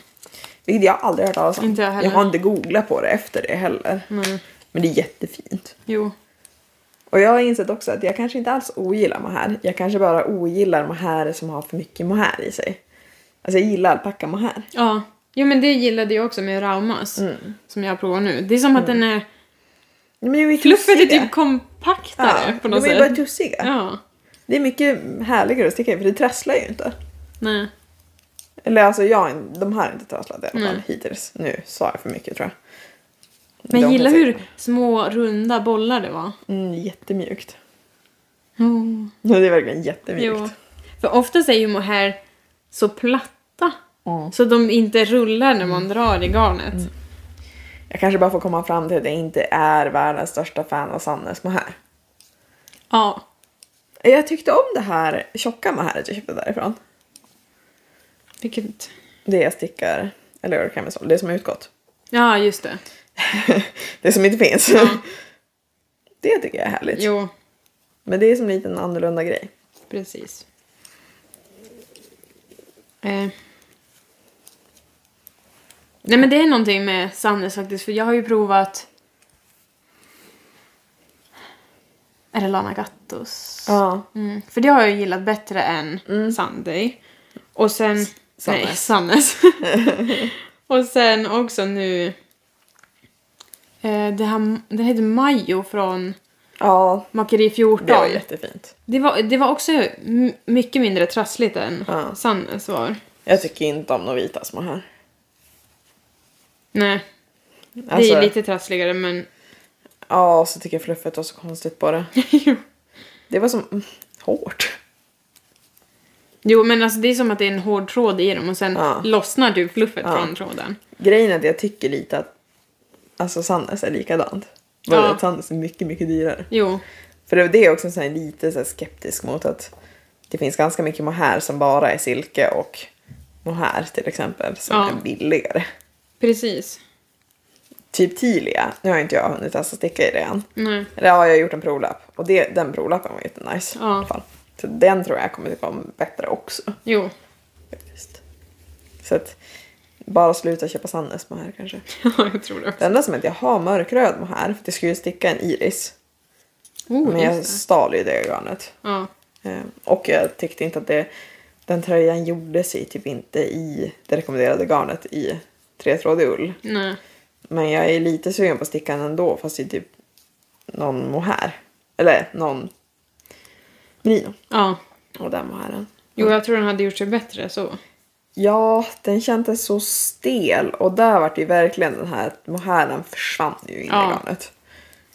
Vilket jag aldrig hört talas om. Inte jag heller. har inte googlat på det efter det heller. Nej. Men det är jättefint. Jo. Och jag har insett också att jag kanske inte alls ogillar mohair. Jag kanske bara ogillar mohair som har för mycket mohair i sig. Alltså jag gillar alpacka mohair. Ja. Jo men det gillade jag också med Raumas. Mm. Som jag provar nu. Det är som att den är... Men de är Fluffet är typ kompaktare ja, på något de är sätt. bara tussiga. Ja. Det är mycket härligare att sticka i för det trasslar ju inte. Nej. Eller alltså jag, de här har inte trasslat i alla fall hittills. Nu sa jag för mycket tror jag. Men jag gillar hur små runda bollar det var. Mm, jättemjukt. Oh. Ja, det är verkligen jättemjukt. Jo. För oftast är ju mohair så platta. Mm. Så de inte rullar när man drar i garnet. Jag kanske bara får komma fram till att jag inte är världens största fan av Sannes mohair. Ja. Jag tyckte om det här tjocka mohairet jag köpte därifrån. Vilket... Det jag stickar, eller gör camisol, det som är utgått. Ja, just det. det som inte finns. det tycker jag är härligt. Jo, Men det är som en liten annorlunda grej. precis. Eh. Nej men det är någonting med Sannes faktiskt, för jag har ju provat... Är det Lana Gattos? Ja. Mm, för det har jag gillat bättre än Mm. Sunday. Och sen... Nej, Sannes. Sannes. och sen också nu... Eh, det, här, det heter Majo från Ja, Makeri 14. det var jättefint. Det var, det var också mycket mindre trassligt än Ja. Sannes var. Jag tycker inte om Novitas mohair. Nej, det Alltså, är lite trassligare men... Ja, så tycker jag fluffet var så konstigt på det. Det var som mm, hårt. jo, men alltså det är som att det är en hård tråd i dem och sen Ja. lossnar du fluffet Ja. från tråden. Grejen är att jag tycker lite att alltså Sannes är likadant. Bara Ja. att Sannes är mycket, mycket dyrare. Jo, För det det är också så här lite så här skeptisk mot att det finns ganska mycket mohair som bara är silke och mohair till exempel som Ja. är billigare. precis. Typ Tilia, nu har inte jag hunnit testa sticka i det än. Nej. Eller ja, jag har gjort en provlapp och det, den provlappen var jättenice. Ja. I alla fall. Så den tror jag kommer tycka om bättre också. Jo, Faktiskt. Så att bara sluta köpa Sannes mohair kanske. ja, jag tror det Det också. enda som är att jag har mörkröd mohair för att jag skulle ju sticka en iris. Oh, men jag det. stal ju det garnet. Ja. Eh, Och jag tyckte inte att det, den tröjan gjorde sig typ inte i det rekommenderade garnet i tretrådig ull. Nej. Men jag är lite sugen på att sticka den ändå fast i typ någon mohair. Eller någon merino. Ja. Och den mohairen. Jo, jag tror den hade gjort sig bättre så. Ja, den kändes så stel och där var det ju verkligen den här mohairen försvann ju in i Ja. garnet.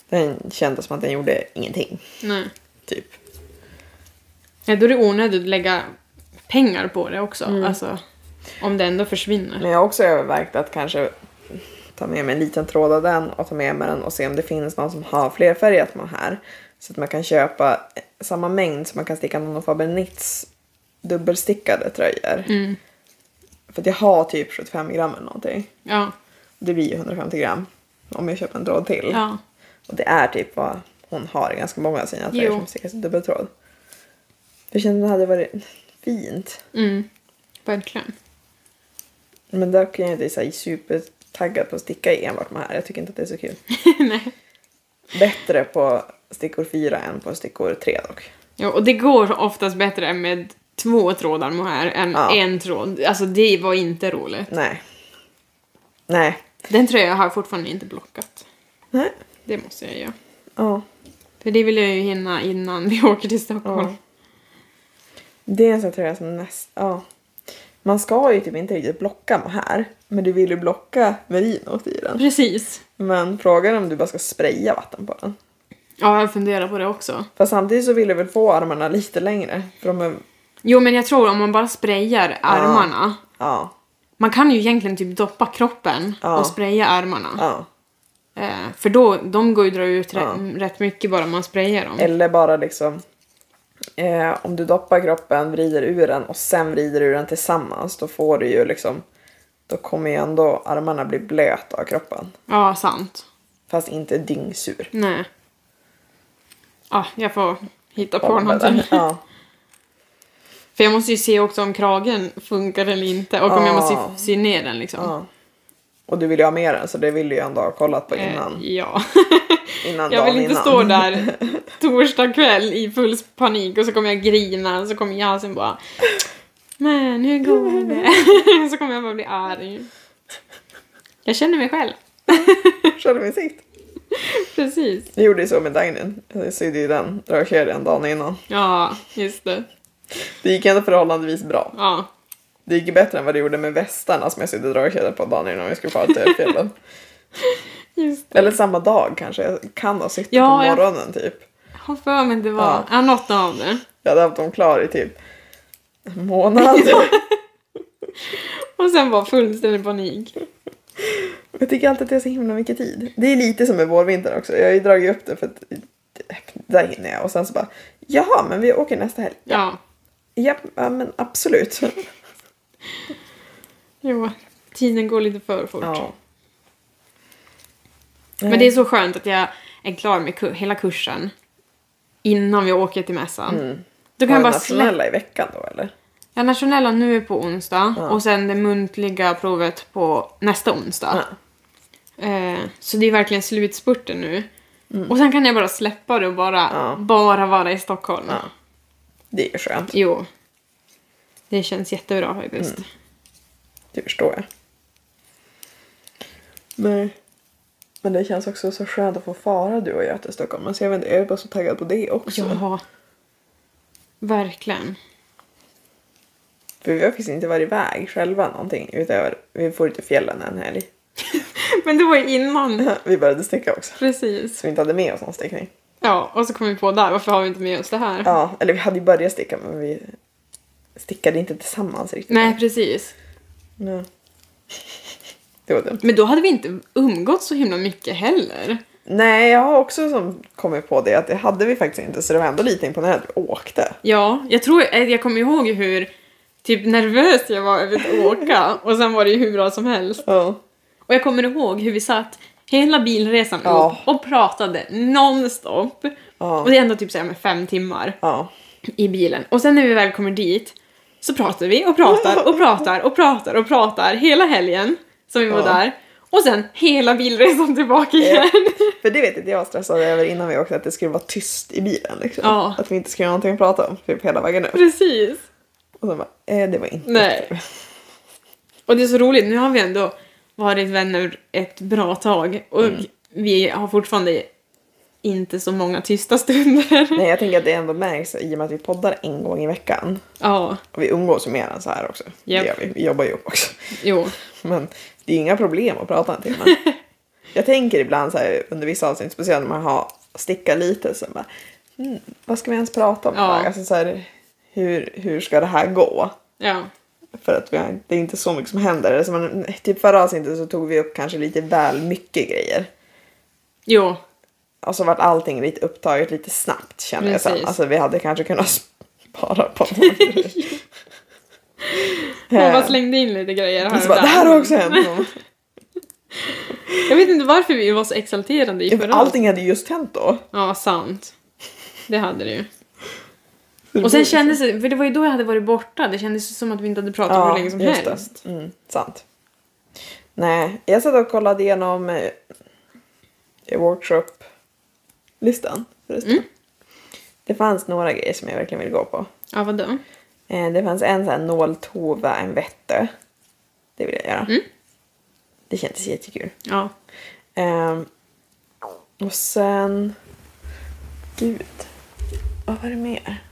Den kändes som att den gjorde ingenting, Nej. typ. Ja, då är det onödigt att lägga pengar på det också. Mm. Alltså, om det ändå försvinner. Men jag har också övervägt att kanske ta med mig en liten tråd av den och ta med mig den och se om det finns någon som har flerfärgat mohair. Så att man kan köpa samma mängd som man kan sticka någon av Faber Knits dubbelstickade tröjor. Mm. För att jag har typ 75 gram eller någonting. Ja. Det blir ju 150 gram om jag köper en tråd till. Ja. Och det är typ vad hon har i ganska många av sina tröjor Jo. som stickas i dubbeltråd. Jag kände att det hade varit fint. Mm. Verkligen. Men dock är jag inte här supertaggad på att sticka i enbart med här. Jag tycker inte att det är så kul. Nej. Bättre på stickor 4 än på stickor 3 dock. Ja, och det går oftast bättre med två trådar mohair än Ja. en tråd. Alltså det var inte roligt. Nej. Nej. Den tröjan har jag fortfarande inte blockat. Nej. Det måste jag göra. Ja. För det vill jag ju hinna innan vi åker till Stockholm. Ja. Det är en sån tröja som näst... Ja. Man ska ju typ inte riktigt blocka med här. Men du vill ju blocka merinot i den. Precis. Men frågan är om du bara ska spraya vatten på den. Ja, jag funderar på det också. Fast samtidigt så vill du väl få armarna lite längre. För de är... Jo, men jag tror om man bara sprayar armarna. Ja. Man kan ju egentligen typ doppa kroppen Ja. och spraya armarna. Ja. Eh, för då, de går ju att dra ut Ja. rätt, rätt mycket bara man sprayar dem. Eller bara liksom eh, om du doppar kroppen, vrider ur den och sen vrider ur den tillsammans då får du ju liksom då kommer ju ändå armarna bli blöta av kroppen. Ja, sant. Fast inte dyngsur. Nej. Ja, jag får hitta på någonting. Ja. För jag måste ju se också om kragen funkar eller inte och om jag Ja. måste sy ner den liksom. ja. Och du vill ju ha med den så det vill du ju ändå ha kollat på Eh, innan. ja. innan jag vill inte innan. stå där torsdag kväll i full panik och så kommer jag grina och så kommer jag sen bara Men hur går det? så kommer jag bara bli arg. Jag känner mig själv. Självinsikt. Precis. Vi gjorde ju så med Dagnyn. Jag sydde ju den dragkedjan dagen innan. Ja, just det. Det gick ändå förhållandevis bra. Ja. Det gick bättre än vad det gjorde med västarna som jag sydde dragkedjor på dagen innan vi skulle fara till fjällen. Eller samma dag kanske. Jag kan ha suttit Ja, på jag- morgonen typ. Jag har för mig det var... Ja. Ja, något av det. Jag hade haft dem klar i typ en månad. Och sen var fullständig panik. Jag tycker alltid att det är så himla mycket tid. Det är lite som med vårvintern också. Jag har ju dragit upp det för att där hinner jag. Och sen så bara, jaha men vi åker nästa helg. Ja. Ja, ja men absolut. Jo, tiden går lite för fort. Ja. Men det är så skönt att jag är klar med ku- hela kursen innan vi åker till mässan. Då kan jag bara nationella i veckan då eller? Ja, nationella nu är på onsdag Ja. och sen det muntliga provet på nästa onsdag. Ja. Eh, så det är verkligen slutspurten nu. Och sen kan jag bara släppa det och bara, Mm. Ja. bara vara i Stockholm. Det är ju skönt. Jo. Det känns jättebra faktiskt. Mm. Det förstår jag. Nej. Men det känns också så skönt att få fara du och jag till Stockholm. Alltså jag, vet inte, jag är bara så taggad på det också. Ja. Verkligen. För vi har faktiskt inte varit iväg själva någonting. Utöver, vi får till fjällen en helg. Men det var ju innan. Vi började sticka också. Precis. Så vi inte hade med oss någon stickning. Ja, och så kom vi på där, varför har vi inte med oss det här? Ja, eller vi hade ju börjat sticka men vi stickade inte tillsammans riktigt. Nej, precis. Ja. Det var dumt. Men då hade vi inte umgått så himla mycket heller. Nej, jag har också som kommit på det att det hade vi faktiskt inte så det var ändå lite imponerande att vi åkte. Ja, jag tror, eh, jag kommer ihåg hur typ nervös jag var över att åka och sen var det ju hur bra som helst. Ja. Och jag kommer ihåg hur vi satt hela bilresan Ja. upp och pratade nonstop. Ja. Och det är ändå typ så här med fem timmar Ja. i bilen. Och sen när vi väl kommer dit så pratar vi och pratar och pratar och pratar och pratar hela helgen som vi var där. Och sen hela bilresan tillbaka igen. För det vet inte jag stressade över innan vi åkte att det skulle vara tyst i bilen. Liksom. Att vi inte skulle ha någonting att prata om typ hela vägen upp. Precis. Och sen bara, eh, det var inte Nej. Och det är så roligt, nu har vi ändå varit vänner ett bra tag och Mm. vi har fortfarande inte så många tysta stunder. Nej, jag tänker att det ändå märks i och med att vi poddar en gång i veckan. Ja, Och vi umgås ju mer än så här också. Japp. Det gör vi. Vi jobbar ju också. jo. Men det är inga problem att prata en timme. jag tänker ibland så här under vissa avsnitt, speciellt när man har stickat lite, så bara, hmm, vad ska vi ens prata om? Ja. Alltså så här, hur, hur ska det här gå? Ja. För att vi har, det är inte så mycket som händer. Som man, typ förra avsnittet så tog vi upp kanske lite väl mycket grejer. Jo. Och så vart allting lite upptaget lite snabbt känner jag sen. Alltså vi hade kanske kunnat spara på. Hon Eh, bara slängde in lite grejer här så och bara, det här har också hänt. Jag vet inte varför vi var så exalterade i För förra Allting hade just hänt då. Ja, sant. Det hade det ju. Och sen blir- kändes det, för det var ju då jag hade varit borta, det kändes som att vi inte hade pratat hur länge som just helst. Det. Mm, sant. Nej, jag satt och kollade igenom eh, workshop-listan förresten. Mm. Det fanns några grejer som jag verkligen vill gå på. Ja, vadå? Eh, det fanns en sån här nåltova, en vette. Det vill jag göra. Mm. Det kändes jättekul. Ja. Ehm, och sen... Gud. Vad var det mer?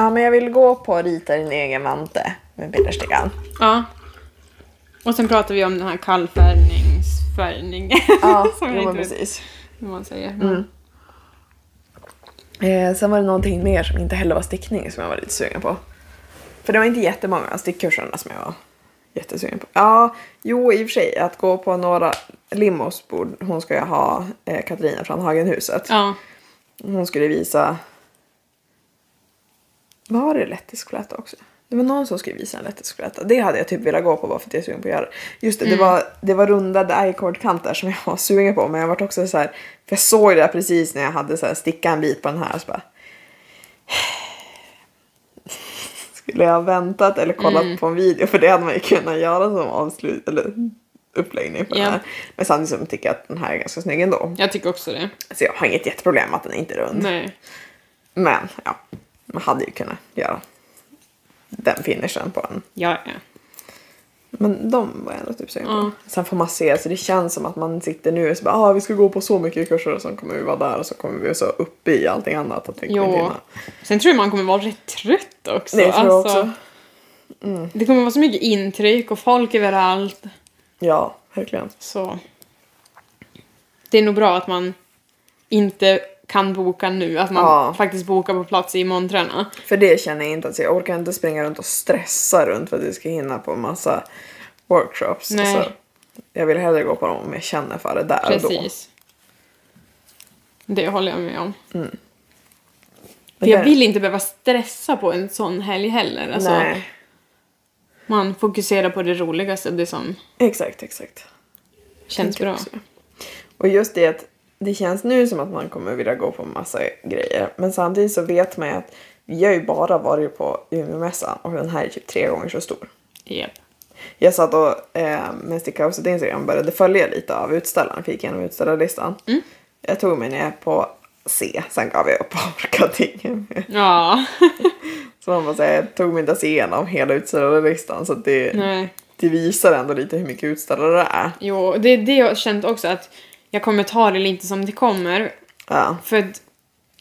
Ja, men jag vill gå på rita din egen vante med Peterstickan. Ja. Och sen pratar vi om den här kallfärgningsfärgning. Ja, Som jo, men precis. hur man säger. Mm. Eh, sen var det någonting mer som inte heller var stickning som jag var lite sugen på. För det var inte jättemånga av stickkurserna som jag var jättesugen på. Ja, jo i och för sig att gå på några Limos bord. Hon ska ju ha eh, Katarina från Hagenhuset. Ja. Hon skulle visa... Var det lettisk fläta också? Det var någon som skulle visa en lettisk fläta. Det hade jag typ velat gå på bara för att jag är sugen på att göra. Just det, det, var, det var rundade i-cord-kanter som jag var sugen på. Men jag var också så här, för jag såg det precis när jag hade så här stickat en bit på den här. Så bara, skulle jag ha väntat eller kollat på en video? För det hade man ju kunnat göra som avslut eller uppläggning på Ja. den här. Men samtidigt så tycker jag att den här är ganska snygg ändå. Jag tycker också det. Så jag har inget jätteproblem med att den inte är rund. Nej. Men ja, man hade ju kunnat göra den finishen på den. Ja, ja. Men de var jag ändå typ sugen på. Ja. Sen får man se, så det känns som att man sitter nu och så bara ah, vi ska gå på så mycket kurser och sen kommer vi vara där och så kommer vi så uppe i allting annat att Jo. Sen tror jag man kommer vara rätt trött också. Det tror jag Alltså, också. Det kommer vara så mycket intryck och folk överallt. Ja, verkligen. Så. det är nog bra att man inte kan boka nu. Att man Ja. faktiskt bokar på plats i montrarna. För det känner jag inte att jag orkar inte springa runt och stressa runt för att vi ska hinna på massa workshops. Nej. Alltså, jag vill hellre gå på dem om jag känner för det där och då. Precis. Det håller jag med om. Men För jag vill inte behöva stressa på en sån helg heller. Alltså, Nej, Man fokuserar på det roligaste, det som exakt, exakt. känns bra. också. Och just det att det känns nu som att man kommer vilja gå på massa grejer. Men samtidigt så vet man ju att vi har ju bara varit på Umeåmässan och den här är typ tre gånger så stor. Japp. Jag satt och eh, med Stickhuset Instagram började följa lite av utställaren, fick igenom utställarlistan. Mm. Jag tog mig ner på C, sen gav jag upp och orkade inget mer. Ja. Så man bara säga, jag tog mig inte ens igenom hela utställarlistan så det, Nej. det visar ändå lite hur mycket utställare det är. Jo, det är det jag har känt också att jag kommer ta det lite som det kommer. Ja, För att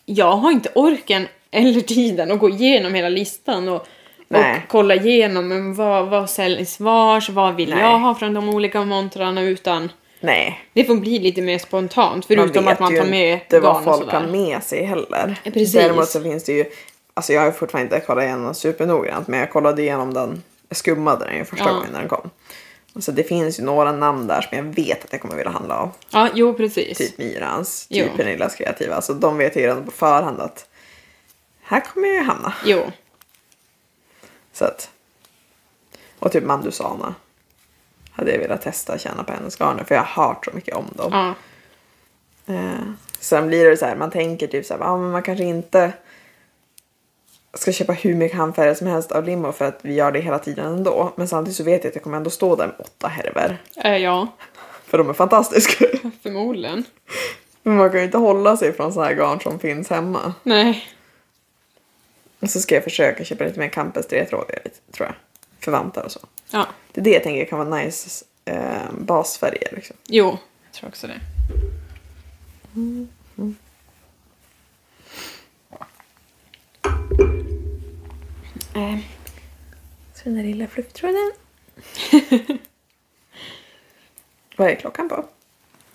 jag har inte orken eller tiden att gå igenom hela listan och, och kolla igenom men vad, vad säljs vars, vad vill Nej. jag ha från de olika montrarna utan nej. det får bli lite mer spontant förutom vet att man ju tar med inte vad garn och folk har sådär. med sig heller. Precis. Däremot så finns det ju, alltså jag har ju fortfarande inte kollat igenom supernoggrant men jag kollade igenom den, jag skummade den ju första Ja. gången när den kom. Så det finns ju några namn där som jag vet att jag kommer vilja handla av. Ja, jo precis. Typ Myrans, Jo. typ Pernillas kreativa. Alltså de vet ju redan på förhand att här kommer jag ju hamna. Jo, Så att, och typ Mandusana hade jag velat testa känna på hennes garner för jag har hört så mycket om dem. ja. Eh, sen blir det så här, man tänker typ så här, ah, men man kanske inte ska köpa hur mycket handfärger som helst av Limo för att vi gör det hela tiden ändå. Men samtidigt så vet jag att jag kommer ändå stå där med åtta härvor. Eh, ja, För de är fantastiska. förmodligen. Men man kan ju inte hålla sig från så här garn som finns hemma. Nej. Och så ska jag försöka köpa lite mer Campus tror jag. För vantar och så. Ja, Det är det jag tänker kan vara nice eh, basfärger liksom. jo. Jag tror också det. Eh. Så den där lilla flufftråden. Vad är klockan på?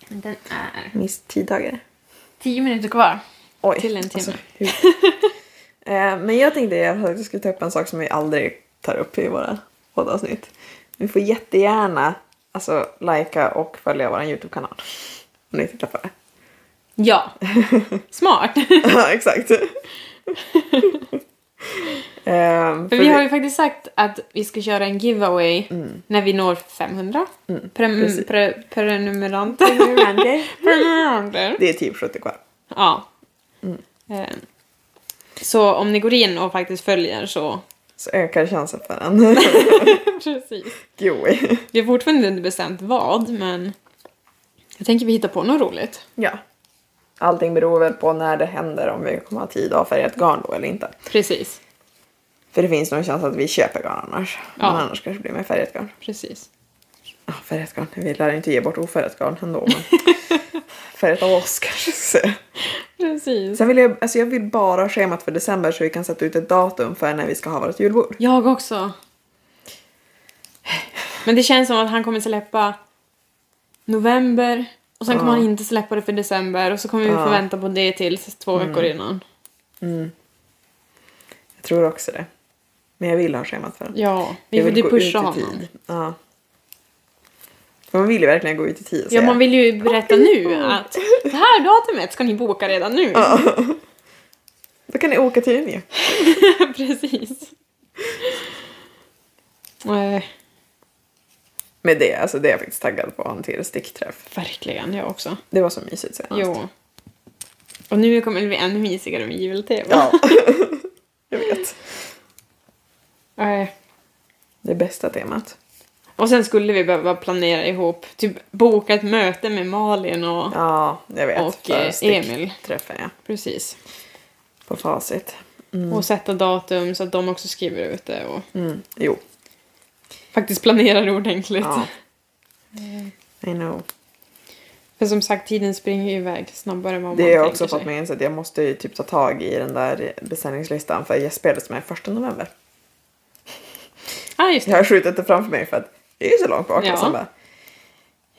Den är Miss tiddagar. tio minuter kvar. Oj. Till en timme. hur... eh, men jag tänkte att jag skulle ta upp en sak som vi aldrig tar upp i våra poddavsnitt. Vi får jättegärna alltså, likea och följa vår YouTube-kanal. Om ni tittar på det. Ja. Smart. Ja, exakt. Ehm, För vi har ju faktiskt sagt att vi ska köra en giveaway när vi når 500 Mm, Prem- precis. pre- prenumeranter. Prenumeranter. Det är typ 70 kvar. Ja. Mm. Eh, Så om ni går in och faktiskt följer så... Så ökar chansen för en Precis. giveaway. Vi har fortfarande inte bestämt vad, men jag tänker vi hittar på något roligt. Ja. Allting beror väl på när det händer, om vi kommer ha tid att ha färgat garn då eller inte. Precis. För det finns nog en chans att vi köper garn annars. Ja. Men annars kanske det blir med färgat garn. Precis. Ja, färgat garn. Vi lär inte ge bort ofärgat garn ändå. Men färgat av oss kanske. Så. Precis. Sen vill jag, alltså jag vill bara ha schemat för december så vi kan sätta ut ett datum för när vi ska ha vårt julbord. Jag också. Men det känns som att han kommer släppa november och sen kommer Ja. han inte släppa det för december och så kommer vi Ja. få vänta på det till två veckor innan. Jag tror också det. Men jag vill ha schemat för det. Ja, vi vill ju ut pusha i honom. tid. Ja. För man vill ju verkligen gå ut i tid och Ja, säga. man vill ju berätta nu att det här datumet ska ni boka redan nu. Då kan ni åka till Umeå. Precis. Eh, Med det, alltså det är jag faktiskt taggad på att ha en till stickträff. verkligen, jag också. Det var så mysigt senast. Jo. Och nu kommer det bli ännu mysigare med jul-tv. Ja. jag vet. Eh, Det bästa temat. Och sen skulle vi behöva planera ihop, typ boka ett möte med Malin och... Ja, jag vet. Och, eh, stickträffen, ja. Precis. På facit. Och sätta datum så att de också skriver ut det och Mm. Jo. Faktiskt planerar ordentligt. Ja. I know. För som sagt, tiden springer ju iväg snabbare än vad Det man har jag tänker också fått sig. mig inse att jag måste ju typ ta tag i den där beställningslistan för gästspelet som är första november. Ah, just Jag det. har skjutit det framför mig för att det är ju så långt bak. Ja. Och sen bara,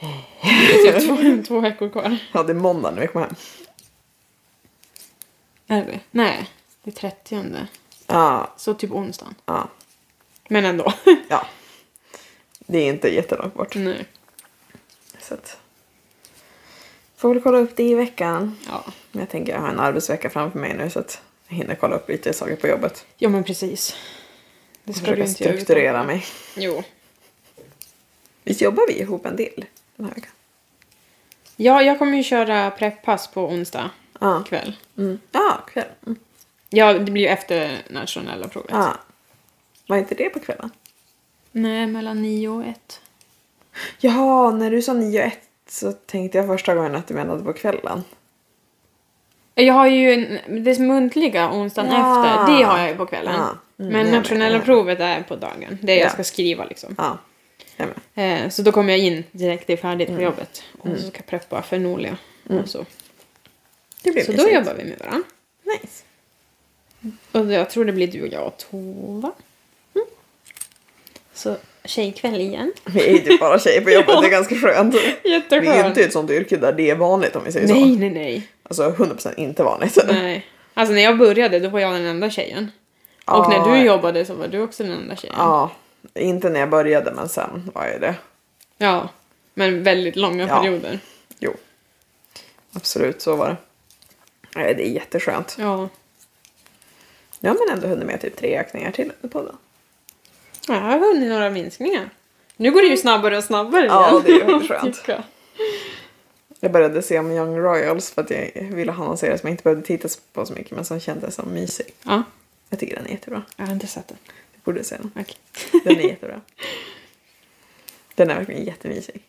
Det är typ två, två veckor kvar. Ja, det är måndag när vi kommer hem. Är det? Nej, det är 30. Ja, Så typ onsdagen. ja, Men ändå. ja. Det är inte jättelångt bort. Nej. Så att... Får väl kolla upp det i veckan. Ja. Men jag tänker jag har en arbetsvecka framför mig nu så att jag hinner kolla upp lite saker på jobbet. ja, men precis. Det ska du Försöka inte göra strukturera utan- mig. Jo. Visst jobbar vi ihop en del den här veckan? Ja, jag kommer ju köra preppass på onsdag Ja. kväll. Mm. Ja, kväll. Mm. Ja, det blir ju efter nationella provet. Ja. Var inte det på kvällen? Nej, mellan nio och ett. Ja, när du sa 9 och 1 så tänkte jag första gången att du menade på kvällen. Jag har ju en, det muntliga onsdagen Ja. efter, det har jag ju på kvällen. Ja. Mm, Men nationella provet är på dagen. Det är Ja. jag ska skriva liksom. Ja. Eh, så då kommer jag in direkt, det är färdigt Mm. på jobbet. Och så ska jag preppa för Nolia. Och så så då jobbar vi med varandra. Nice. Och jag tror det blir du och jag och Tova. Så tjejkväll igen. Vi är ju typ bara tjejer på jobbet, det är ganska skönt. Vi Jätteskönt. är ju inte i ett sånt yrke där det är vanligt om vi säger Nej, så. nej, nej. Alltså 100% inte vanligt. nej. Alltså när jag började då var jag den enda tjejen. Och Ja. när du jobbade så var du också den enda tjejen. Ja, inte när jag började men sen var jag det. Ja, men väldigt långa Ja. perioder. Jo. Absolut, så var det. Nej, det är jätteskönt. Ja. Jag har men ändå hunnit med typ tre ökningar till under podden. Ja, Jag har hunnit några minskningar. Nu går det ju snabbare och snabbare Ja, igen. det är väldigt skönt. jag. Började se om Young Royals för att jag ville ha någon serie som jag inte behövde titta på så mycket men som kändes som mysig. Ja, Jag tycker den är jättebra. jag har inte sett den. Du borde se den. Okej. Den är jättebra. Den är verkligen jättemysig.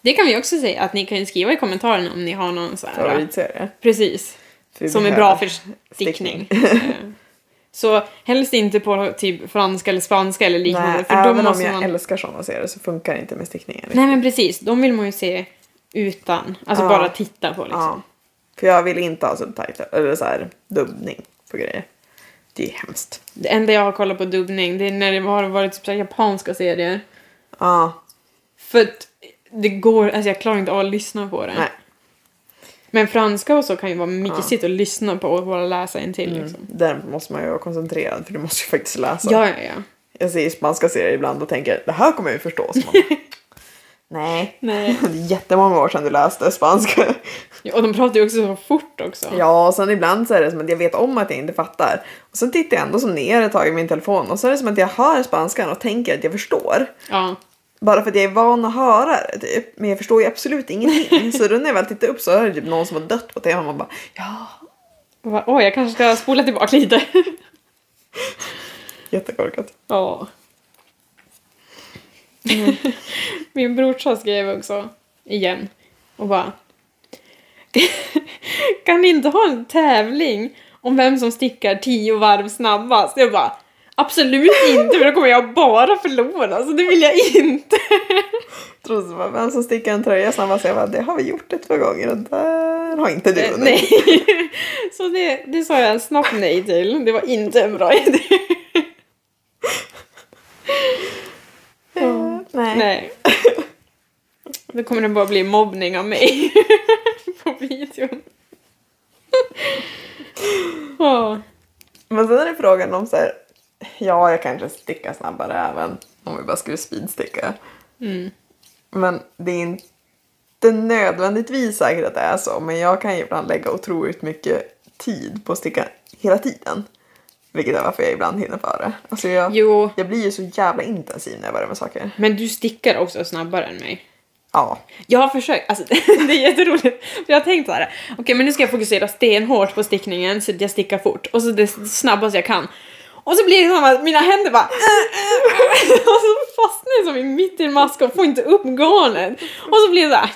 Det kan vi också säga att ni kan ju skriva i kommentarerna om ni har någon så här. Favoritserie. Precis. Som är bra för stickning. Så helst inte på typ franska eller spanska eller liknande. Nej, för även om måste jag man... älskar sådana serier så funkar det inte med stickningen. Nej men precis, de vill man ju se utan. Alltså Ja. bara titta på liksom. Ja. För jag vill inte ha subtitle eller så här dubbning på grejer. Det är hemskt. Det enda jag har kollat på dubbning det är när det har varit typ så japanska serier. Ja, För att det går, alltså jag klarar inte av att lyssna på det. nej. Men franska och så kan ju vara mycket Ja. och lyssna på och bara läsa en till Mm. liksom. Där måste man ju vara koncentrerad för du måste ju faktiskt läsa. Ja, ja, ja. Jag ser spanska serier ibland och tänker det här kommer jag ju förstå. Nej. Nej. Det är jättemånga år sedan du läste spanska. Ja, Och de pratar ju också så fort också. Ja, och sen ibland så är det som att jag vet om att jag inte fattar. Och sen tittar jag ändå som ner ett tag i min telefon och så är det som att jag hör spanskan och tänker att jag förstår. Ja. Bara för att jag är van att höra det typ. Men jag förstår ju absolut ingenting. så då när jag väl tittar upp så är det typ någon som har dött på tvn och man bara ja, bara, Oj, jag kanske ska spola tillbaka lite. jättekorkat. Ja. Min brorsa skrev också, igen, och bara... kan ni inte ha en tävling om vem som stickar tio varv snabbast? Jag bara, absolut inte för då kommer jag bara förlora, så det vill jag inte. Trodde var vem som stickar en tröja snabbast. Jag bara, det har vi gjort ett par gånger och där har inte du Eh, vunnit. nej. Så det, det sa jag snabbt nej till. Det var inte en bra idé. Eh, nej. Nej. Då kommer det bara bli mobbning av mig på videon. Ja. Men sen är det frågan om så här, ja jag kanske sticka snabbare även om vi bara skulle speedsticka. Mm. Men det är inte nödvändigtvis säkert att det är så. Men jag kan ju ibland lägga otroligt mycket tid på att sticka hela tiden. Vilket är varför jag ibland hinner före. Alltså jag, Jo, jag blir ju så jävla intensiv när jag börjar med saker. men du stickar också snabbare än mig. Ja. Jag har försökt, alltså det är jätteroligt. För jag har tänkt så här, okej men nu ska jag fokusera stenhårt på stickningen så att jag stickar fort. Och så det snabbast jag kan. Och så blir det som att mina händer bara Och så fastnar jag som i mitt i en mask och får inte upp garnet. Och så blir det så här,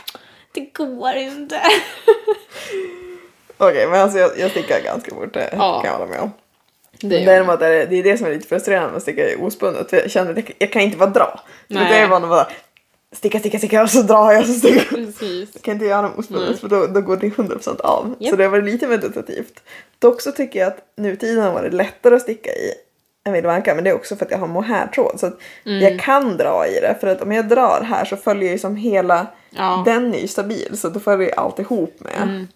det går inte. Okej men alltså jag, jag stickar ganska fort. Det Ja. kan jag hålla med om. Det. Däremot är det, det är det som är lite frustrerande med att sticka ospunnet. För jag känner att jag, jag kan inte bara dra. Då är van att bara sticka, sticka, sticka och så drar jag och så stickar jag. Precis. Jag kan inte göra ospunnet Nej. för då, då går det 100% av. Japp. Så det varit lite meditativt. Dock så tycker jag att nutiden har varit lättare att sticka i en vildvanka men det är också för att jag har mohairtråd så att jag kan dra i det för att om jag drar här så följer ju som hela Ja. den är ju stabil så då följer allt ihop med.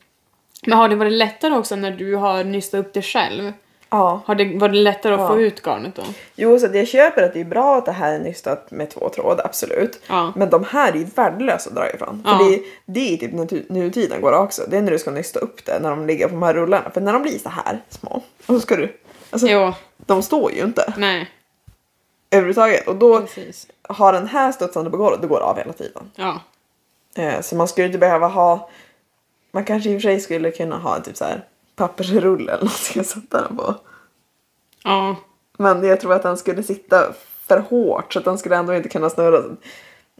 Men har det varit lättare också när du har nystat upp det själv? Ja. Har det varit lättare att Ja. få ut garnet då? Jo, så jag köper att det är bra att det här är nystat med två tråd, absolut. Ja. Men de här är ju värdelösa att dra ifrån. Ja. För det, är- det är typ nu, nutiden går också. Det är när du ska nysta upp det, när de ligger på de här rullarna. För när de blir så här små, och så ska du... Alltså, Jo, de står ju inte nej, överhuvudtaget. Och då precis. har den här studsande på golvet, då går det av hela tiden. Ja. Eh, så man skulle inte behöva ha... Man kanske i och för sig skulle kunna ha typ så här pappersrulle eller något jag sätta den på. Ja. Men jag tror att den skulle sitta för hårt så att den skulle ändå inte kunna snurra.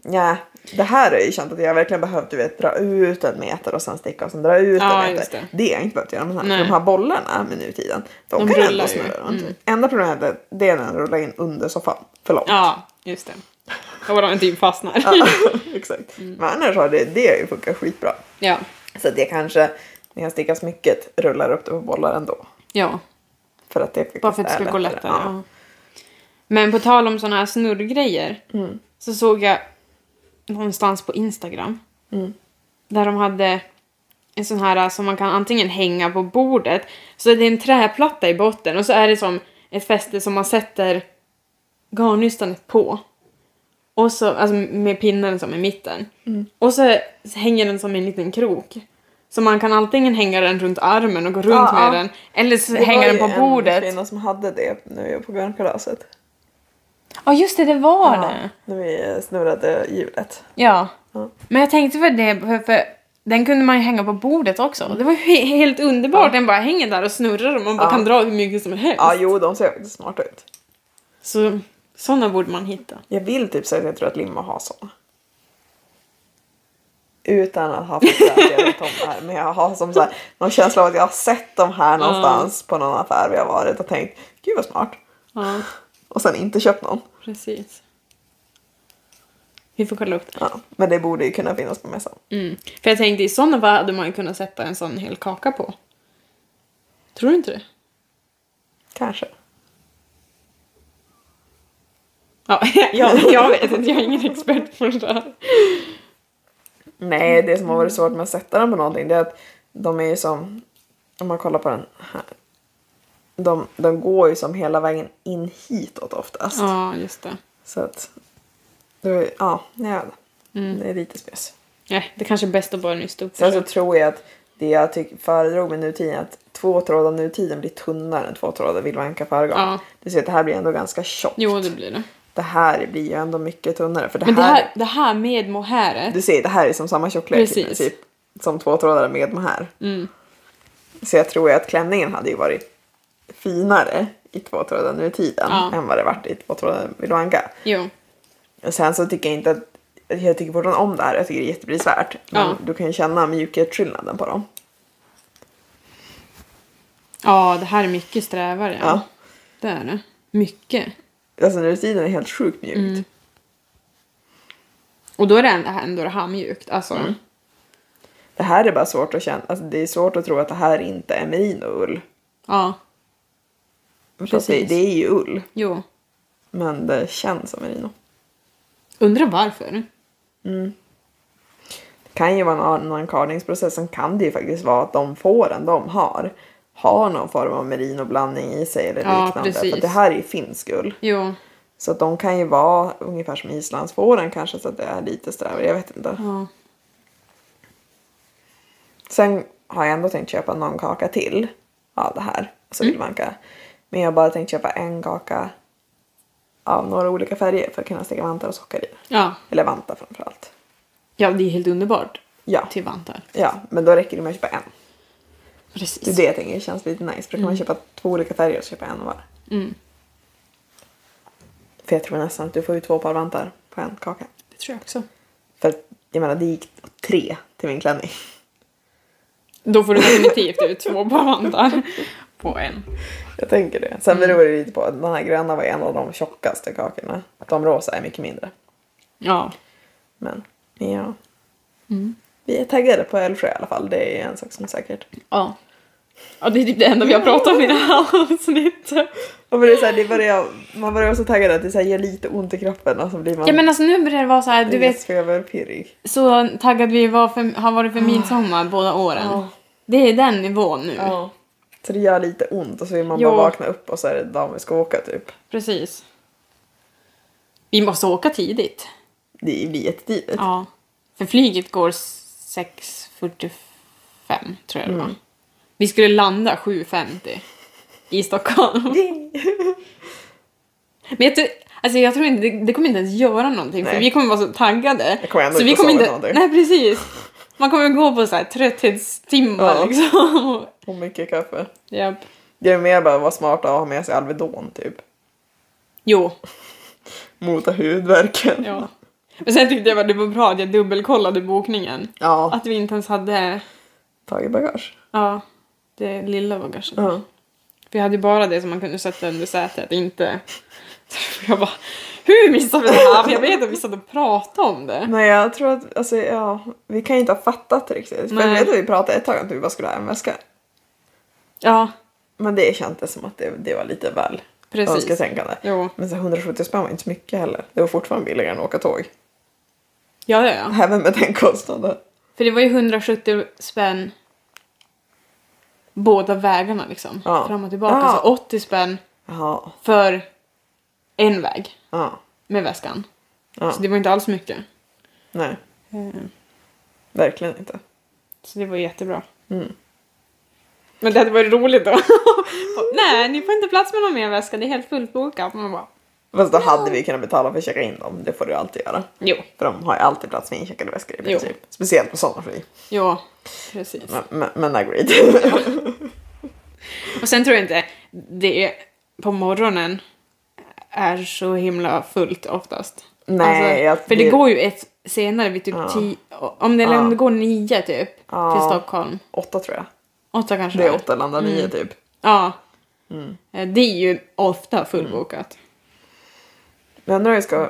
Ja, det här är ju känt att jag verkligen behövt du vet, dra ut en meter och sen sticka och sen dra ut Ja, en meter. det. Det har jag inte behövt göra här. Nej. För de här bollarna med nutiden, de, De kan ändå snurra. Mm. Enda problemet är, det är när den rullar in under soffan. För långt. Ja, just det. Och de typ fastnar. Ja, exakt. Mm. Men annars har det, det har ju funkat skitbra. Ja. Så jag kanske, stickar smycket, rullar upp det på bollar ändå. Ja. För att det Bara för att det ska gå lättare. Ja. Ja. Men på tal om såna här snurrgrejer. Mm. Så såg jag någonstans på Instagram. Mm. Där de hade en sån här som man kan antingen hänga på bordet. Så det är en träplatta i botten och så är det som ett fäste som man sätter garnnystanet på. Och så, alltså med pinnen som i mitten. Mm. Och så hänger den som en liten krok. Så man kan antingen hänga den runt armen och gå runt Ja, med ja. den. Eller så Det hänger var den ju på en bordet. kvinna som hade det nu på grönkalaset. Ja just det, det var Ja, det. när vi snurrade hjulet. Ja. Men jag tänkte för det, för, för den kunde man ju hänga på bordet också. Det var ju he- helt underbart. Den bara hänger där och snurrar och man bara kan dra hur mycket som helst. Ja, jo, de ser faktiskt smarta ut. Så sådana borde man hitta. Jag vill typ säga att jag tror att Limma har såna. Utan att ha fått säga att jag vet om det här. Men jag har som så här, någon känsla av att jag har sett dem här någonstans på någon affär vi har varit och tänkt gud vad smart. Ja, Och sen inte köpt någon. precis. Vi får kolla upp det. Ja, men det borde ju kunna finnas på mässan. Mm. För jag tänkte i sådana fall hade man ju kunnat sätta en sån hel kaka på. Tror du inte det? Kanske. Ja, jag, jag vet inte, jag är ingen expert på det där. Nej, det som har varit svårt med att sätta den på någonting det är att de är ju som, om man kollar på den här. De, de går ju som hela vägen in hitåt oftast. Ja, just det. Så att, då, är- ja, ja, det är lite spes. Nej, det kanske är bäst att bara nysta upp Sen så tror jag att det jag tyck, föredrog med nutiden att två trådar nutiden blir tunnare än två trådar vildvanka förgarn. Ja. Det vill säga att det här blir ändå ganska tjockt. Jo, det blir det. Det här blir ju ändå mycket tunnare. För det, Men det här, här, det här med mohairet. du ser, det här är som samma tjocklek i princip. Som två trådar med här. Mm. Så jag tror ju att klänningen hade ju varit finare i två trådar nu i tiden Ja. än vad det varit i två trådar vildvanka. Jo. Sen så tycker jag inte att jag tycker fortfarande om det här. Jag tycker det är jätteprisvärt. Men Ja. du kan ju känna mjukhetsskillnaden på dem. Ja, det här är mycket strävare. Ja. Ja. Det är det. Mycket. Alltså nu i tiden är helt sjukt mjukt. Mm. Och då är det ändå, det här mjukt. Alltså. Mm. Det här är bara svårt att känna. Alltså det är svårt att tro att det här inte är merinoull. Ja. Att Det, Precis. det är ju ull. Jo. Men det känns som merino. Undrar varför. Det kan ju vara någon annan kardningsprocess. Sen kan det ju faktiskt vara att de fåren de har har någon form av merinoblandning i sig eller Ja, liknande. precis. För det här är finsk ull. Jo. Så att de kan ju vara ungefär som islandsfåren kanske så att det är lite strävare. Jag vet inte. Ja. Sen har jag ändå tänkt köpa någon kaka till av det här. Alltså vildvanka. Men jag har bara tänkt köpa en kaka av några olika färger för att kunna sticka vantar och sockar i. Ja. Eller vantar framförallt. Ja, det är helt underbart. Ja, Till vantar. ja, men då räcker det med att köpa en. Precis. Det är det jag tänker, känns lite nice. För då kan man köpa två olika färger och köpa en var. Mm. För jag tror nästan att du får ut två par vantar på en kaka. Det tror jag också. För jag menar det gick tre till min klänning. Då får du definitivt ut två par vantar på en. Jag tänker det. Sen beror det lite på den här gröna var en av de tjockaste kakorna. De rosa är mycket mindre. Ja. Men ja, Mm. Vi är taggade på Älvsjö i alla fall. Det är en sak som är säkert. Ja. Ja, det är typ det enda vi har pratat om i det här avsnittet. Och men det är så här, det börjar, man börjar vara så taggad att det så här, gör lite ont i kroppen och så blir man Ja men alltså nu börjar det vara så här, du vet feberpirrig. så taggad vi var för, har varit för midsommar båda åren. Ja. Det är den nivån nu. Ja. Så det gör lite ont och så vill man Jo. bara vakna upp och så är det dagen vi ska åka typ. Precis. Vi måste åka tidigt. Det blir jättetidigt. Ja. För flyget går 6.45 tror jag det var. Mm. Vi skulle landa 7.50 i Stockholm. Men jag, tror- alltså jag tror inte, det, det kommer inte ens göra någonting för Nej. vi kommer vara så taggade. Jag kommer ändå så vi kommer inte, någonting. Nej precis. Man kommer gå på så här trötthetstimmar Ja. liksom. Och mycket kaffe. Japp. Det är mer bara att vara smart och ha med sig Alvedon typ. Jo. Mota huvudvärken. Ja. Men sen tyckte jag att det var bra att jag dubbelkollade bokningen. Ja, Att vi inte ens hade tagit bagage. ja, det lilla bagaget. Ja. Vi hade bara det som man kunde sätta under sätet, inte... Jag bara, hur missade vi det här? För jag vet att vi satt och pratade om det. Nej jag tror att, alltså ja, vi kan ju inte ha fattat riktigt. För Nej. jag vet att vi pratade ett tag om att vi bara skulle ha en väska. Ja, Men det kändes som att det, det var lite väl precis. önsketänkande. Jo. Men så 170 spänn var inte så mycket heller. Det var fortfarande billigare än att åka tåg. Ja, ja, ja. Även med den kostnaden. För det var ju 170 spänn båda vägarna liksom. Ja. Fram och tillbaka. Ja. Så 80 spänn Jaha. för en väg Ja. med väskan. ja. Så det var inte alls mycket. Nej, Eh, verkligen inte. Så det var jättebra. Mm. Men det hade varit roligt då. Nej, ni får inte plats med någon mer väska. Det är helt fullt bokat. Man bara, Fast då hade vi kunnat betala för att checka in dem. Det får du alltid göra. jo, För de har ju alltid plats med incheckade väskor i Jo. princip. Speciellt på sommarflyg. jo, precis. Men, men, men agreed. Och sen tror jag inte det är på morgonen är så himla fullt oftast. Nej, jag- för det, går ju ett senare vid typ Ja. tio, om det, eller om Ja. det går nio typ Ja. till Stockholm. åtta tror jag. Åtta kanske Det är åtta, landar nio typ. Ja. Mm. Eh, Det är ju ofta fullbokat. Men jag undrar om vi ska,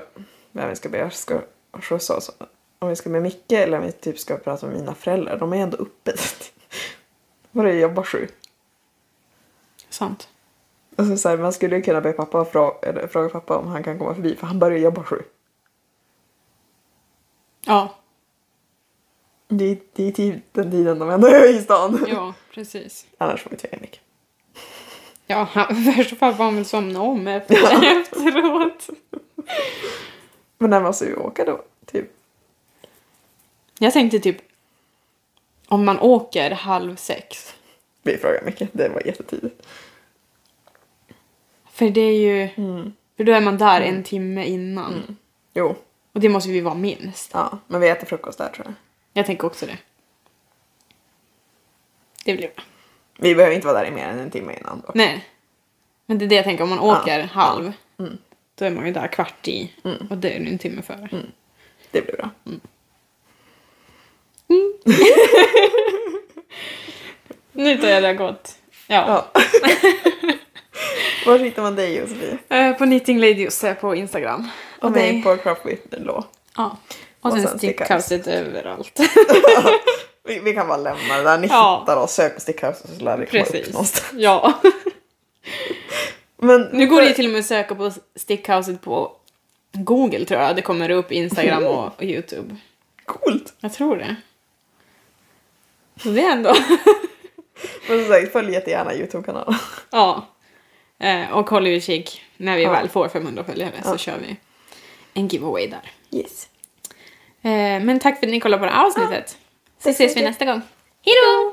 vem vi ska be ska skjutsa oss. Om vi ska med Micke eller om vi typ ska prata med mina föräldrar. De är ändå uppe. Vad det jobbar sju. Sant. Alltså så här, man skulle ju kunna be pappa fråga, eller fråga pappa om han kan komma förbi för han börjar jobba sju. Ja, Det är, det är typ den tiden de ändå är i stan. ja, precis. Annars får vi tvinga Micke. Ja, värsta fall får han väl somna om efter, efteråt. Men när måste vi åka då? Typ. Jag tänkte typ om man åker halv sex. Vi frågar Micke, det var jättetidigt. För det är ju, Mm. för då är man där en timme innan. Jo, Och det måste vi vara minst. ja, men vi äter frukost där tror jag. Jag tänker också det. Det blir bra. Vi behöver inte vara där i mer än en timme innan då. Nej. Men det är det jag tänker, om man åker Ja, halv. Mm. Då är man ju där kvart i. Och det är en timme före. Det blir bra. Nu tar jag det gott. Ja. Ja. Var hittar man dig Josefin? Eh, På Knitting Lady på Instagram. Och dig? mig på Craft with Law. Ja. Och, Och sen sen stickhouset överallt. Vi, vi kan bara lämna det där. Ni Ja. hittar oss, sök på Stickhouse så lär det komma upp någonstans. Ja. Men Nu går det ju till och med att söka på stickhouset på Google tror jag. Det kommer upp Instagram och, och Youtube. Coolt! Jag tror det. Så det är ändå... Men som sagt, följ jättegärna Youtube-kanalen. ja. Eh, och håll utkik när vi Ja. väl får 500 följare så Ja. kör vi en giveaway där. Yes. Eh, men tack för att ni kollade på det här avsnittet. Så Tack så ses vi nästa gång. Hejdå!